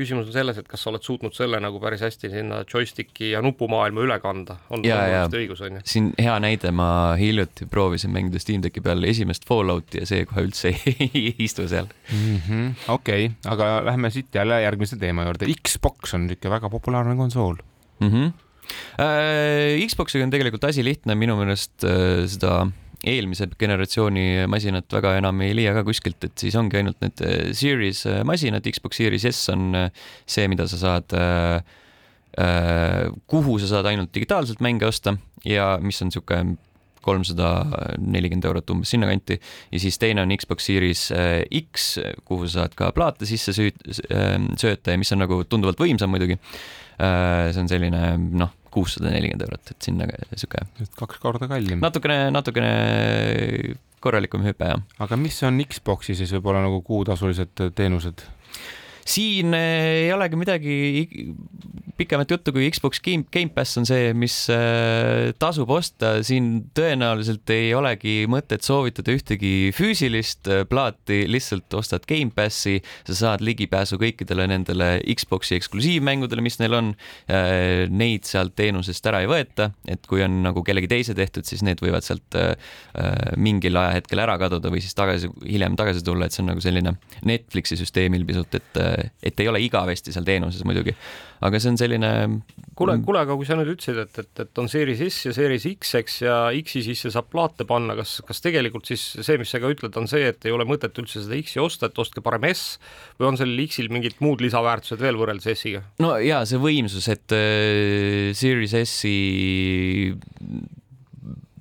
[SPEAKER 3] küsimus on selles, et kas sa oled suutnud selle nagu päris hästi sinna joystick'i ja nupumaailma üle kanda, on meelest õigus, on ju?
[SPEAKER 7] siin hea näide, ma hiljuti proovisin mängida Steam Decki peal esimest Fallouti ja see kohe üldse ei istu seal
[SPEAKER 2] -hmm. okei aga lähme siit jälle järgmise teema juurde. Xbox on niisugune väga populaarne konsool.
[SPEAKER 7] mm. -hmm. Xboxiga on tegelikult asi lihtne, minu meelest äh, seda eelmise generatsiooni masinat väga enam ei leia ka kuskilt, et siis ongi ainult need äh, Series äh, masinad, Xbox Series S on äh, see, mida sa saad kuhu sa saad ainult digitaalselt mänge osta ja mis on niisugune kolmsada nelikümmend eurot umbes sinnakanti ja siis teine on Xbox Series X, kuhu sa saad ka plaate sisse sööta ja mis on nagu tunduvalt võimsam muidugi. See on selline noh, kuussada nelikümmend eurot, et sinna sihuke
[SPEAKER 2] kaks korda kallim.
[SPEAKER 7] natukene, natukene korralikum hüpe jah.
[SPEAKER 2] aga mis on Xbox'i siis võib-olla nagu kuutasulised teenused?
[SPEAKER 7] Siin eh, ei olegi midagi pikemat juttu, kui Xbox Game, Gamepass on see, mis äh, tasub osta, siin tõenäoliselt ei olegi mõtet soovitada ühtegi füüsilist äh, plaati, lihtsalt ostad Gamepassi, sa saad ligipääsu kõikidele nendele Xbox'i eksklusiivmängudele, mis neil on. Neid sealt teenusest ära ei võeta, et kui on nagu kellegi teise tehtud, siis need võivad sealt mingil ajahetkel ära kaduda või siis tagasi, hiljem tagasi tulla, et see on nagu selline Netflixi süsteemil pisut, et, et ei ole igavesti seal teenuses muidugi. aga see on selline.
[SPEAKER 3] kuule, kuule, aga kui sa nüüd ütlesid, et, et, et on Series S ja Series X, eks, ja X-i sisse saab plaate panna, kas, kas tegelikult siis see, mis sa ka ütled, on see, et ei ole mõtet üldse seda X-i osta, et ostke parem S või on sellel X-il mingid muud lisaväärtused veel võrreldes S-iga?
[SPEAKER 7] no ja see võimsus, et äh, Series S-i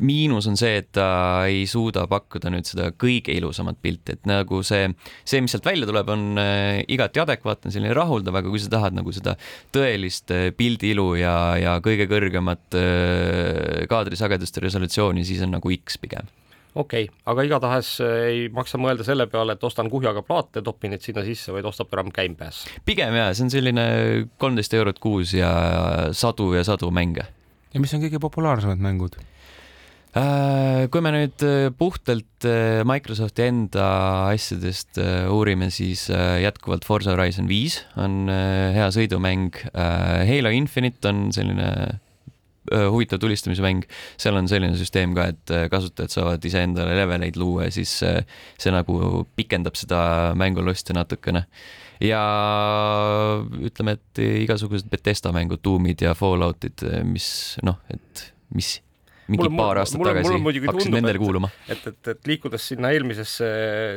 [SPEAKER 7] miinus on see, et ta ei suuda pakkuda nüüd seda kõige ilusamat pilti, et nagu see, see, mis sealt välja tuleb, on äh, igati adekvaatne, selline rahuldav, aga kui sa tahad nagu seda tõelist äh, pildiilu ja, ja kõige kõrgemat äh, kaadrisageduste resolutsiooni, siis on nagu X pigem
[SPEAKER 3] okei okay,, aga igatahes ei maksa mõelda selle peale, et ostan kuhjaga plaate, topin need sinna sisse, vaid ostab enam Gamepass.
[SPEAKER 7] pigem jaa, see on selline kolmteist eurot kuus ja sadu ja sadu mänge
[SPEAKER 2] ja mis on kõige populaarsemad mängud?
[SPEAKER 7] Äh, kui me nüüd äh, puhtalt äh, Microsofti enda asjadest uurime, siis jätkuvalt Forza Horizon viis on hea sõidumäng. Halo Infinite on selline huvitav tulistamise mäng, seal on selline süsteem ka, et kasutajad saavad iseendale leveleid luua ja siis see nagu pikendab seda mängulusti natukene. ja ütleme, et igasugused Betesta mängud, Doomid ja Falloutid, mis noh, et mis mingi
[SPEAKER 3] Mulle-
[SPEAKER 7] paar aastat
[SPEAKER 3] mulle-
[SPEAKER 7] tagasi
[SPEAKER 3] mulle muidugi
[SPEAKER 7] hakkasid nendele kuuluma.
[SPEAKER 3] et, et, et liikudes sinna eelmisesse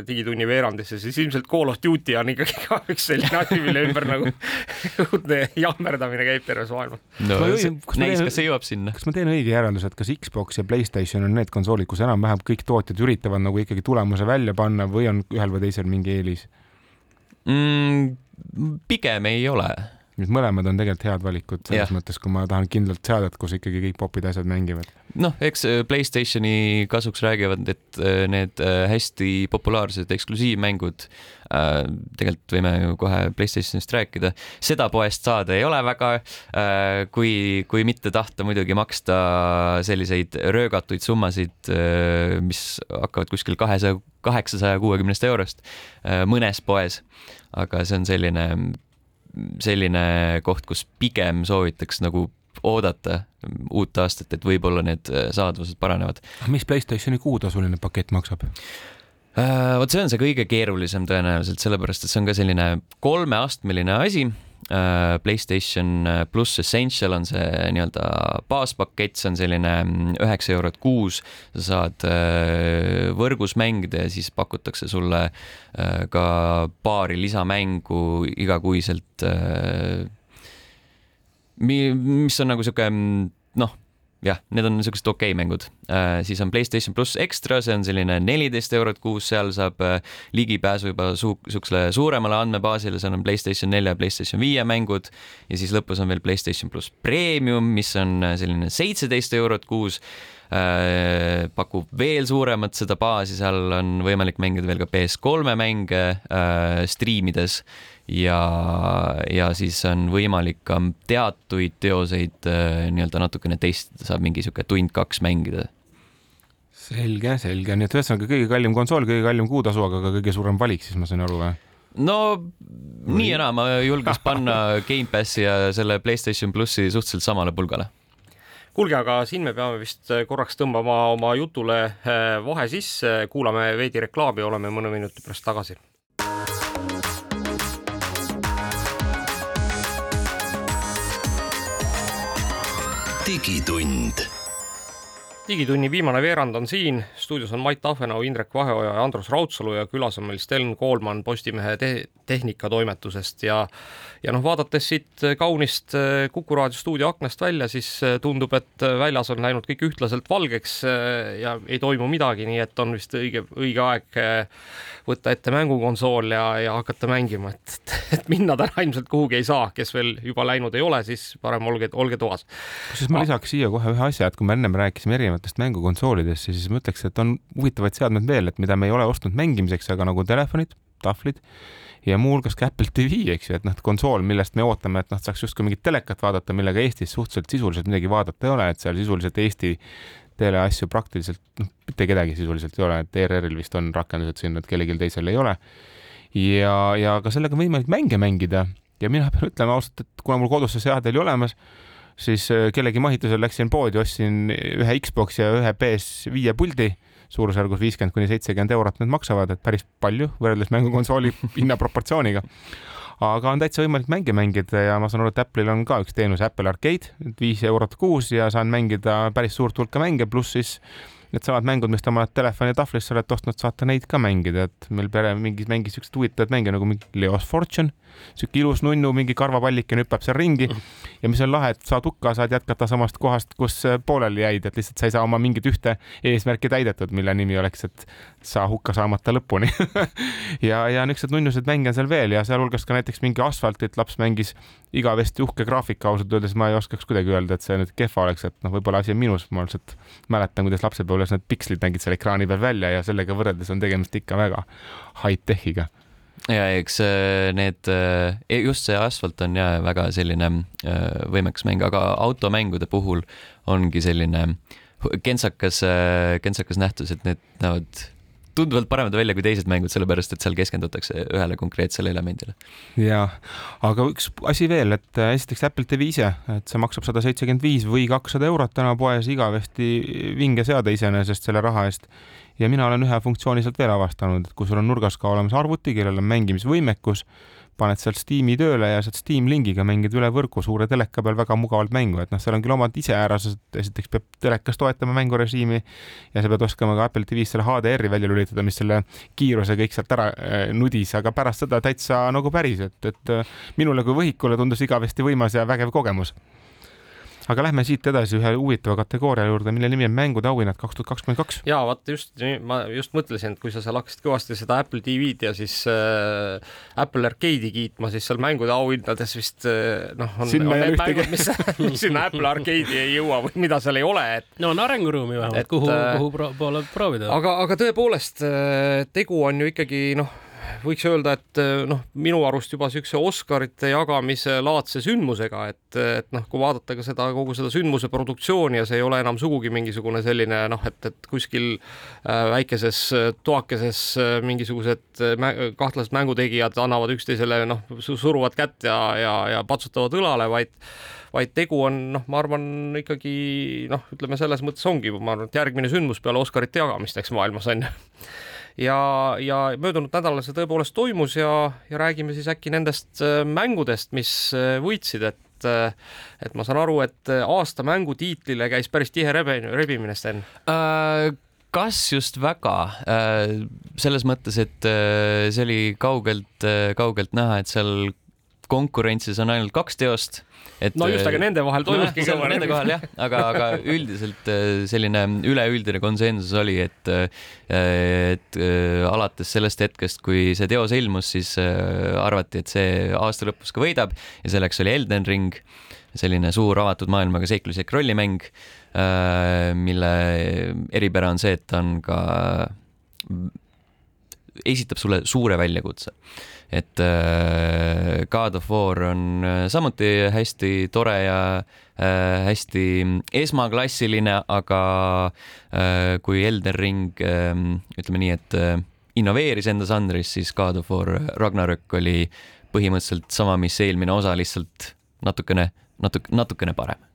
[SPEAKER 3] digitunni veerandisse, siis ilmselt Call of Duty on ikkagi ka üks selline asi, mille ümber nagu õudne jammerdamine käib terves maailmas.
[SPEAKER 7] no näis, kas see jõuab sinna.
[SPEAKER 2] kas ma teen õige järelduse, et kas Xbox ja Playstation on need konsoolid, kus enam-vähem kõik tootjad üritavad nagu ikkagi tulemuse välja panna või on ühel või teisel mingi eelis?
[SPEAKER 7] mm,? pigem ei ole.
[SPEAKER 2] Et mõlemad on tegelikult head valikud selles
[SPEAKER 7] Jah.
[SPEAKER 2] mõttes, kui ma tahan kindlalt seadet, kus ikkagi kõik popid asjad mängivad.
[SPEAKER 7] noh, eks äh, Playstationi kasuks räägivad, et äh, need äh, hästi populaarsed eksklusiivmängud äh,, tegelikult võime ju kohe Playstationist rääkida, seda poest saada ei ole väga äh,, kui, kui mitte tahta muidugi maksta selliseid röögatuid summasid äh,, mis hakkavad kuskil kahesaja, kaheksasaja kuuekümnest eurost mõnes poes, aga see on selline selline koht, kus pigem soovitaks nagu oodata uut aastat, et võib-olla need äh, saadavused paranevad.
[SPEAKER 2] mis Playstationi kuutasuline pakett maksab?
[SPEAKER 7] Äh, vot see on see kõige keerulisem tõenäoliselt, sellepärast et see on ka selline kolmeastmeline asi. Äh, Playstation pluss Essential on see nii-öelda baaspakett, see on selline mm, üheksa eurot kuus. sa saad äh, võrgus mängida ja siis pakutakse sulle äh, ka paari lisamängu igakuiselt. mis on nagu sihuke noh jah, need on niisugused okei okay mängud äh,. siis on Playstation pluss Extra, see on selline neliteist eurot kuus, seal saab äh, ligipääsu juba su siuksele suuremale andmebaasile, seal on Playstation nelja, Playstation viie mängud ja siis lõpus on veel Playstation pluss Premium, mis on äh, selline seitseteist eurot kuus äh,. pakub veel suuremat seda baasi, seal on võimalik mängida veel ka PS3 mänge äh, striimides ja, ja siis on võimalik ka teatuid teoseid äh, nii-öelda natukene teistada, saab mingi sihuke tund-kaks mängida.
[SPEAKER 2] selge, selge, nii et ühesõnaga kõige kallim konsool, kõige kallim kuutasu, aga ka kõige suurem valik, siis ma sain aru või?
[SPEAKER 7] no nii ja naa, ma julgeks panna Gamepassi ja selle Playstation plussi suhteliselt samale pulgale
[SPEAKER 3] kuulge, aga siin me peame vist korraks tõmbama oma jutule äh, vahe sisse, kuulame veidi reklaami, oleme mõne minuti pärast tagasi.
[SPEAKER 1] Digitund
[SPEAKER 3] digitunni viimane veerand on siin, stuudios on Mait Tahvenau, Indrek Vaheoja ja Andrus Raudsalu ja külas on meil Sten Koolman Postimehe te tehnikatoimetusest ja ja noh, vaadates siit kaunist Kuku raadio stuudio aknast välja, siis tundub, et väljas on läinud kõik ühtlaselt valgeks ja ei toimu midagi, nii et on vist õige, õige aeg võtta ette mängukonsool ja, ja hakata mängima, et, et minna täna ilmselt kuhugi ei saa, kes veel juba läinud ei ole, siis parem olge, olge toas.
[SPEAKER 2] kusjuures ma lisaks siia kohe ühe asja, et kui me ennem rääkisime erinevatest mängukonsoolidest, siis ma ütleks, et on huvitavaid seadmeid veel, et mida me ei ole ostnud mängimiseks, aga nagu telefonid, tahvlid ja muuhulgas ka Apple TV, eks ju, et noh, konsool, millest me ootame, et noh, saaks justkui mingit telekat vaadata, millega Eestis suhteliselt sisuliselt midagi vaadata ei ole, et seal sisuliselt Eesti teleasju praktiliselt noh, mitte kedagi sisuliselt ei ole, et ERR-il vist on rakendused siin, et kellelgi teisel ei ole. ja, ja ka sellega on võimalik mänge mängida ja mina pean ütlema ausalt, et kuna mul kodus see seade oli olemas, siis äh, kellegi mahitusel läksin poodi, ostsin ühe Xbox'i ja ühe PS5 puldi suurusjärgus viiskümmend kuni seitsekümmend eurot need maksavad, et päris palju võrreldes mängukonsooli hinna proportsiooniga. aga on täitsa võimalik mänge mängida ja ma saan aru, et Apple'il on ka üks teenus Apple Arcade, viis eurot kuus ja saan mängida päris suurt hulka mänge, pluss siis needsamad mängud, mis te oma telefoni tahvlisse olete ostnud, saate neid ka mängida, et meil pere mingis mängis siukseid huvitavaid mänge nagu mingi Leo's Fortune, siuke ilus nunnu, mingi karvapallikene hüppab seal ringi. Ja mis on lahe, et saad hukka, saad jätkata samast kohast, kus pooleli jäid, et lihtsalt sa ei saa oma mingit ühte eesmärki täidetud, mille nimi oleks, et saa hukka saamata lõpuni. Ja, ja niisuguseid nunnuseid mänge on seal veel ja sealhulgas ka näiteks mingi asfaltit laps mängis igavesti uhke graafika, ausalt öeldes ma ei oskaks kuidagi öelda, et see nüüd kehva oleks, et noh, võib-olla asi on minus, ma lihtsalt mäletan, kuidas lapsepõlves need pikslid nägid seal ekraani peal välja ja sellega võrreldes on tegemist ikka väga high-tech'iga.
[SPEAKER 7] Ja eks äh, need, äh, just see asfalt on ja väga selline äh, võimekas mäng, aga automängude puhul ongi selline kentsakas, kentsakas nähtus, et need näevad tunduvalt paremad välja kui teised mängud, sellepärast et seal keskendutakse ühele konkreetsele elemendile.
[SPEAKER 2] ja, aga üks asi veel, et äh, esiteks Apple TV ise, et see maksab sada seitsekümmend viis või kakssada eurot täna poes igavesti vinge seade iseenesest selle raha eest. ja mina olen ühe funktsiooni sealt veel avastanud, et kui sul on nurgas ka olemas arvuti, kellel on mängimisvõimekus paned sealt Steam'i tööle ja sealt Steam lingiga mängid üle võrgu suure teleka peal väga mugavalt mängu, et noh, seal on küll omad iseärased, esiteks peab telekas toetama mängurežiimi ja sa pead oskama ka Apple TV-s selle HDR-i välja lülitada, mis selle kiiruse kõik sealt ära äh, nudis, aga pärast seda täitsa nagu päris, et, et äh, minule kui võhikule tundus igavesti võimas ja vägev kogemus aga lähme siit edasi ühe huvitava kategooria juurde, mille nimi on mängude auhinnad kaks tuhat kakskümmend kaks.
[SPEAKER 3] ja vaata just, ma just mõtlesin, et kui sa seal hakkasid kõvasti seda Apple TV-d ja siis äh, Apple Arcade'i kiitma, siis seal mängude auhindades vist äh, noh, on, on need mängud, mis, mis sinna Apple Arcade'i ei jõua või mida seal ei ole, et.
[SPEAKER 6] no on arenguruumi vähemalt, kuhu, äh, kuhu pro poole proovida.
[SPEAKER 3] aga, aga tõepoolest äh, tegu on ju ikkagi noh võiks öelda, et eh, noh, minu arust juba niisuguse Oscarite jagamise laadse sündmusega, et, et noh, kui vaadata ka seda kogu seda sündmuse produktsiooni ja see ei ole enam sugugi mingisugune selline noh, et, et kuskil äh, väikeses toakeses äh, mingisugused äh, kahtlased mängutegijad annavad üksteisele noh, suruvad kätt ja, ja, ja patsutavad õlale, vaid vaid tegu on noh, ma arvan ikkagi noh, ütleme selles mõttes ongi, ma arvan, et järgmine sündmus peale Oscarite jagamist, eks maailmas on ju ja, ja möödunud nädalal see tõepoolest toimus ja, ja räägime siis äkki nendest äh, mängudest, mis äh, võitsid, et äh, et ma saan aru, et aasta mängutiitlile käis päris tihe rebe, rebimine, Sten.
[SPEAKER 7] Uh kas just väga, selles mõttes, et see oli kaugelt, kaugelt näha, et seal konkurentsis on ainult kaks teost
[SPEAKER 3] et no just, aga äh, nende vahel toimuski
[SPEAKER 7] kõva nende vahel jah, aga, aga üldiselt äh, selline üleüldine konsensus oli, et äh, et alates sellest hetkest, kui see teos ilmus, siis arvati, et see aasta lõpus ka võidab. Ja selleks oli Elden Ring, selline suur avatud maailmaga seikluslik rollimäng, mille eripära on see, et ta on ka esitab sulle suure väljakutse. et äh, God of War on äh, samuti hästi tore ja äh, hästi esmaklassiline, aga äh, kui Elden Ring äh, ütleme nii, et äh, innoveeris enda žanris, siis God of War Ragnarök oli põhimõtteliselt sama, mis eelmine osa, lihtsalt natukene, natuke, natukene parem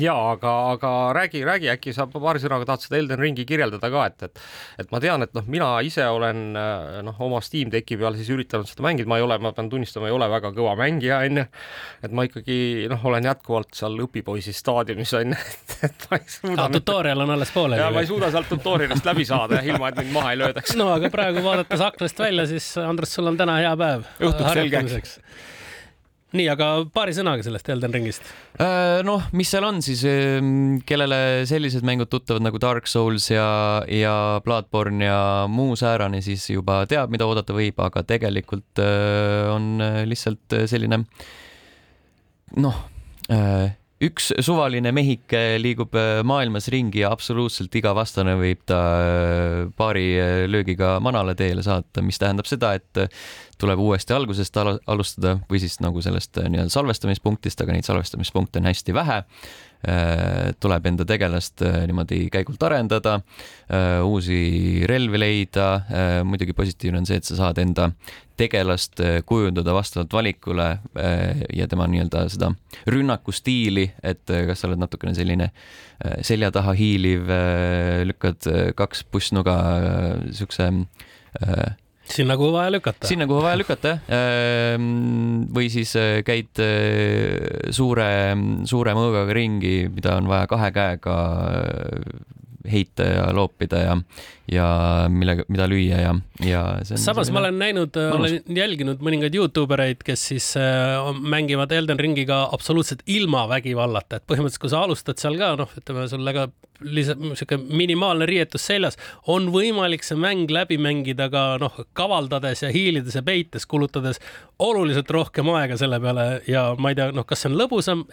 [SPEAKER 3] ja aga, aga räägi, räägi äkki sa paari sõnaga tahad seda Elden Ringi kirjeldada ka, et, et, et ma tean, et noh, mina ise olen noh, oma Steam Decki peal siis üritanud seda mängida, ma ei ole, ma pean tunnistama, ei ole väga kõva mängija onju. et ma ikkagi noh, olen jätkuvalt seal õpipoisi staadiumis onju, et, et ma ei suuda.
[SPEAKER 6] tutorial on alles pooleli.
[SPEAKER 3] ja ma ei suuda sealt tutorialist läbi saada jah, ilma et mind maha ei löödaks.
[SPEAKER 6] no aga praegu vaadates aknast välja, siis Andres, sul on täna hea päev.
[SPEAKER 2] õhtuks selgeks
[SPEAKER 6] nii, aga paari sõnaga sellest Elden Ringist.
[SPEAKER 7] Äh, noh, mis seal on siis, ehm, kellele sellised mängud tuttavad nagu Dark Souls ja, ja Bloodborne ja muu säärane, siis juba teab, mida oodata võib, aga tegelikult äh, on äh, lihtsalt selline noh üks suvaline mehike liigub maailmas ringi ja absoluutselt iga vastane võib ta paari löögiga manale teele saata, mis tähendab seda, et tuleb uuesti algusest alustada või siis nagu sellest äh, nii-öelda salvestamispunktist, aga neid salvestamispunkte on hästi vähe. Äh, tuleb enda tegelast äh, niimoodi käigult arendada, uusi relvi leida. muidugi positiivne on see, et sa saad enda tegelast kujundada vastavalt valikule ja tema nii-öelda seda rünnakustiili, et kas sa oled natukene selline selja taha hiiliv, lükkad kaks pussnuga siukse
[SPEAKER 6] sinna, kuhu vaja lükata.
[SPEAKER 7] sinna, kuhu vaja lükata, jah. Ehm, või siis äh, käid äh, suure, suure mõõgaga ringi, mida on vaja kahe käega heita ja loopida ja, ja millega, mida lüüa ja, ja.
[SPEAKER 6] samas ma olen näinud, olen jälginud mõningaid Youtube ereid, kes siis äh, mängivad Elden Ringiga absoluutselt ilma vägivallata, et põhimõtteliselt, kui sa alustad seal ka noh, ütleme sulle ka lihtsalt sihuke minimaalne riietus seljas, on võimalik see mäng läbi mängida ka noh, kavaldades ja hiilides ja peites, kulutades oluliselt rohkem aega selle peale ja ma ei tea, noh, kas see on lõbusam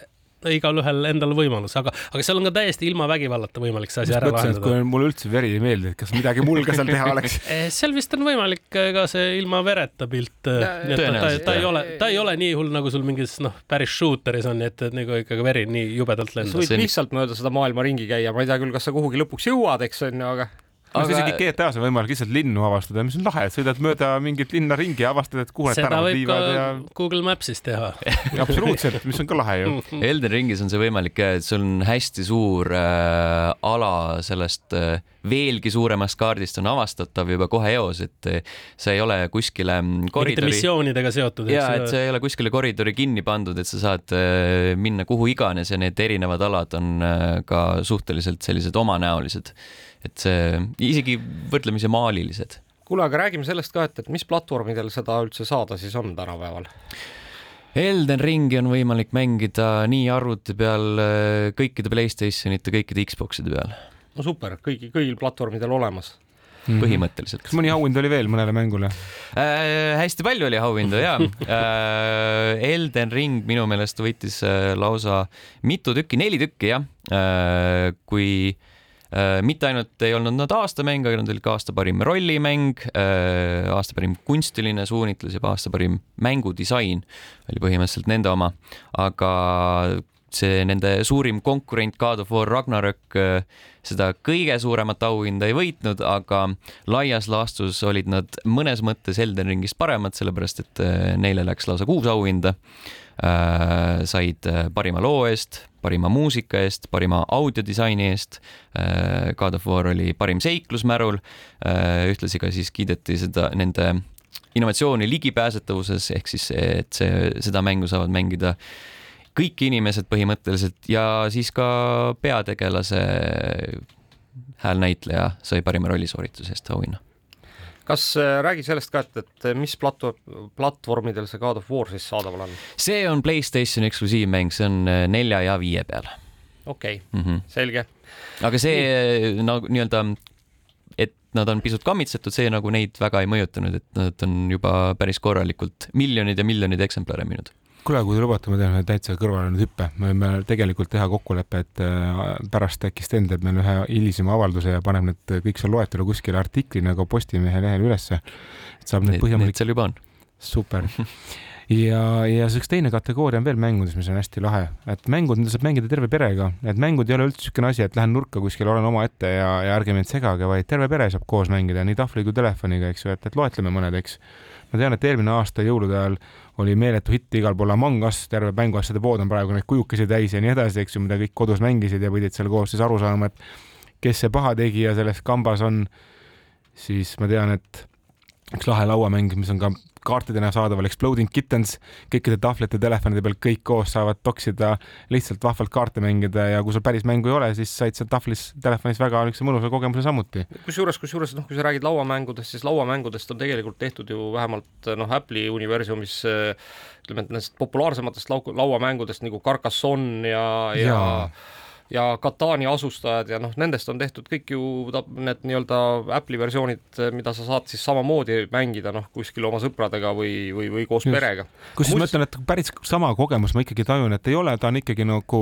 [SPEAKER 6] igalühel endal võimalus, aga, aga seal on ka täiesti ilma vägivallata võimalik see asi ära lahendada.
[SPEAKER 2] kui mulle üldse veri ei meeldi, et kas midagi mul ka seal teha oleks
[SPEAKER 6] eh, seal vist on võimalik ka see ilma vereta pilt. Eh, ta, ta, ta ei ole, ta ei ole nii hull, nagu sul mingis noh, päris shooter'is on, et, et nagu ikkagi veri nii jubedalt lendab.
[SPEAKER 3] sa võid lihtsalt mööda seda maailma ringi käia, ma ei tea küll, kas sa kuhugi lõpuks jõuad, eks on ju, aga
[SPEAKER 2] aga isegi GTA-s on võimalik lihtsalt linnu avastada, mis on lahe, et sõidad mööda mingit linna ringi ja avastad, et kuhu need tänavad viivad ja.
[SPEAKER 6] Google Maps'is teha
[SPEAKER 2] absoluutselt, mis on ka lahe ju.
[SPEAKER 7] Elden ringis on see võimalik, et sul on hästi suur äh, ala sellest äh, veelgi suuremast kaardist on avastatav juba kohe eos, et äh, see ei ole kuskile koridori.
[SPEAKER 6] missioonidega seotud.
[SPEAKER 7] ja, et see ei ole kuskile koridori kinni pandud, et sa saad äh, minna kuhu iganes ja need erinevad alad on äh, ka suhteliselt sellised omanäolised et see isegi võrdlemisi maalilised.
[SPEAKER 3] kuule, aga räägime sellest ka, et, et mis platvormidel seda üldse saada siis on tänapäeval?
[SPEAKER 7] Elden Ringi on võimalik mängida nii arvuti peal, kõikide Playstationite, kõikide Xboxide peal.
[SPEAKER 3] no super, kõigi, kõigil platvormidel olemas
[SPEAKER 7] Mm -hmm. põhimõtteliselt.
[SPEAKER 2] kas mõni auhind oli veel mõnele mängule
[SPEAKER 7] äh,? hästi palju oli auhindu ja äh, Elden Ring minu meelest võitis äh, lausa mitu tükki, neli tükki jah äh,. kui äh, Äh, mitte ainult ei olnud nad aastamäng, aga nad olid ka aasta parim rollimäng, äh, aasta parim kunstiline suunitlus ja aasta parim mängudisain oli põhimõtteliselt nende oma, aga see nende suurim konkurent God of War Ragnarök äh, seda kõige suuremat auhinda ei võitnud, aga laias laastus olid nad mõnes mõttes Elden Ringist paremad, sellepärast et neile läks lausa kuus auhinda äh,. said parima loo eest, parima muusika eest, parima audiodisaini eest. Äh, God of War oli parim seiklusmärul. Äh, ühtlasi ka siis kiideti seda nende innovatsiooni ligipääsetavuses ehk siis et see, seda mängu saavad mängida kõik inimesed põhimõtteliselt ja siis ka peategelase häälnäitleja sai parima rollisoorituse eest auhinna
[SPEAKER 3] kas äh, räägi sellest ka, et, et mis platvorm, platvormidel see God of War siis saadaval on?
[SPEAKER 7] see on Playstationi eksklusiivmäng, see on äh, nelja ja viie peal.
[SPEAKER 3] okei okay. mm, -hmm. selge.
[SPEAKER 7] aga see nagu nii-öelda, et nad on pisut kammitsetud, see nagu neid väga ei mõjutanud, et nad on juba päris korralikult miljonid ja miljonid eksemplare müünud
[SPEAKER 2] kuule, kui te lubate, ma teen ühe täitsa kõrvale nüüd hüppe, me võime tegelikult teha kokkuleppe, et äh, pärast äkki Sten teeb meile ühe hilisema avalduse ja paneb need kõik seal loetelu kuskile artiklina ka Postimehe lehel ülesse. et saab need põhjalik-.
[SPEAKER 7] Need seal juba on.
[SPEAKER 2] super ja, ja see üks teine kategooria on veel mängudes, mis on hästi lahe, et mängud, mida saab mängida terve perega, et mängud ei ole üldse niisugune asi, et lähen nurka kuskile, olen omaette ja, ja ärge mind segage, vaid terve pere saab koos mängida nii tahvli kui telefoniga, eks ju, et, et loetleme mõned, eks. ma tean, et eelmine aasta jõulude ajal oli meeletu hitt igal pool Among Us, terve mänguasjade pood on praegu neid kujukesi täis ja nii edasi, eks ju, mida kõik kodus mängisid ja pidid seal koos siis aru saama, et kes see pahategija selles kambas on, siis ma tean, et üks lahe lauamäng, mis on ka kaartidena saadaval Exploding Kittens, kõikide tahvlite, telefonide peal kõik koos saavad toksida, lihtsalt vahvalt kaarte mängida ja kui sul päris mängu ei ole, siis said seal tahvlis, telefonis väga niisuguse mõnusa kogemuse samuti.
[SPEAKER 3] kusjuures, kusjuures noh, kui sa räägid lauamängudest, siis lauamängudest on tegelikult tehtud ju vähemalt noh, Apple'i universumis ütleme, et nendest populaarsematest lau-, lauamängudest nagu Carcassonne ja, ja, ja ja Katani asustajad ja noh, nendest on tehtud kõik ju need nii-öelda Apple'i versioonid, mida sa saad siis samamoodi mängida noh, kuskil oma sõpradega või, või, või koos Just. perega.
[SPEAKER 2] kusjuures ma ütlen, et päris sama kogemus ma ikkagi tajun, et ei ole, ta on ikkagi nagu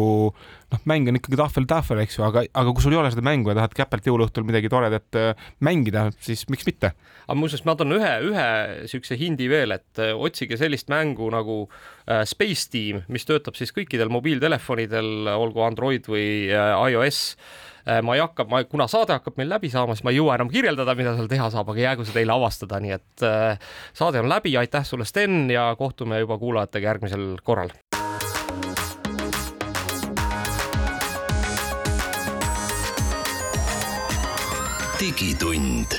[SPEAKER 2] noh, mäng on ikkagi tahvel-tahvel, eks ju, aga, aga kui sul ei ole seda mängu ja tahad käpelt jõuluõhtul midagi toredat äh, mängida, siis miks mitte.
[SPEAKER 3] aga muuseas, ma toon ühe, ühe niisuguse hindi veel, et äh, otsige sellist mängu nagu äh, Space Team, mis töötab siis kõikidel mobiiltelefonidel, olgu Android või või iOS äh, ma ei hakka, ma, kuna saade hakkab meil läbi saama, siis ma ei jõua enam kirjeldada, mida seal teha saab, aga jäägu see teile avastada, nii et äh, saade on läbi, aitäh sulle, Sten, ja kohtume juba kuulajatega järgmisel korral. digitund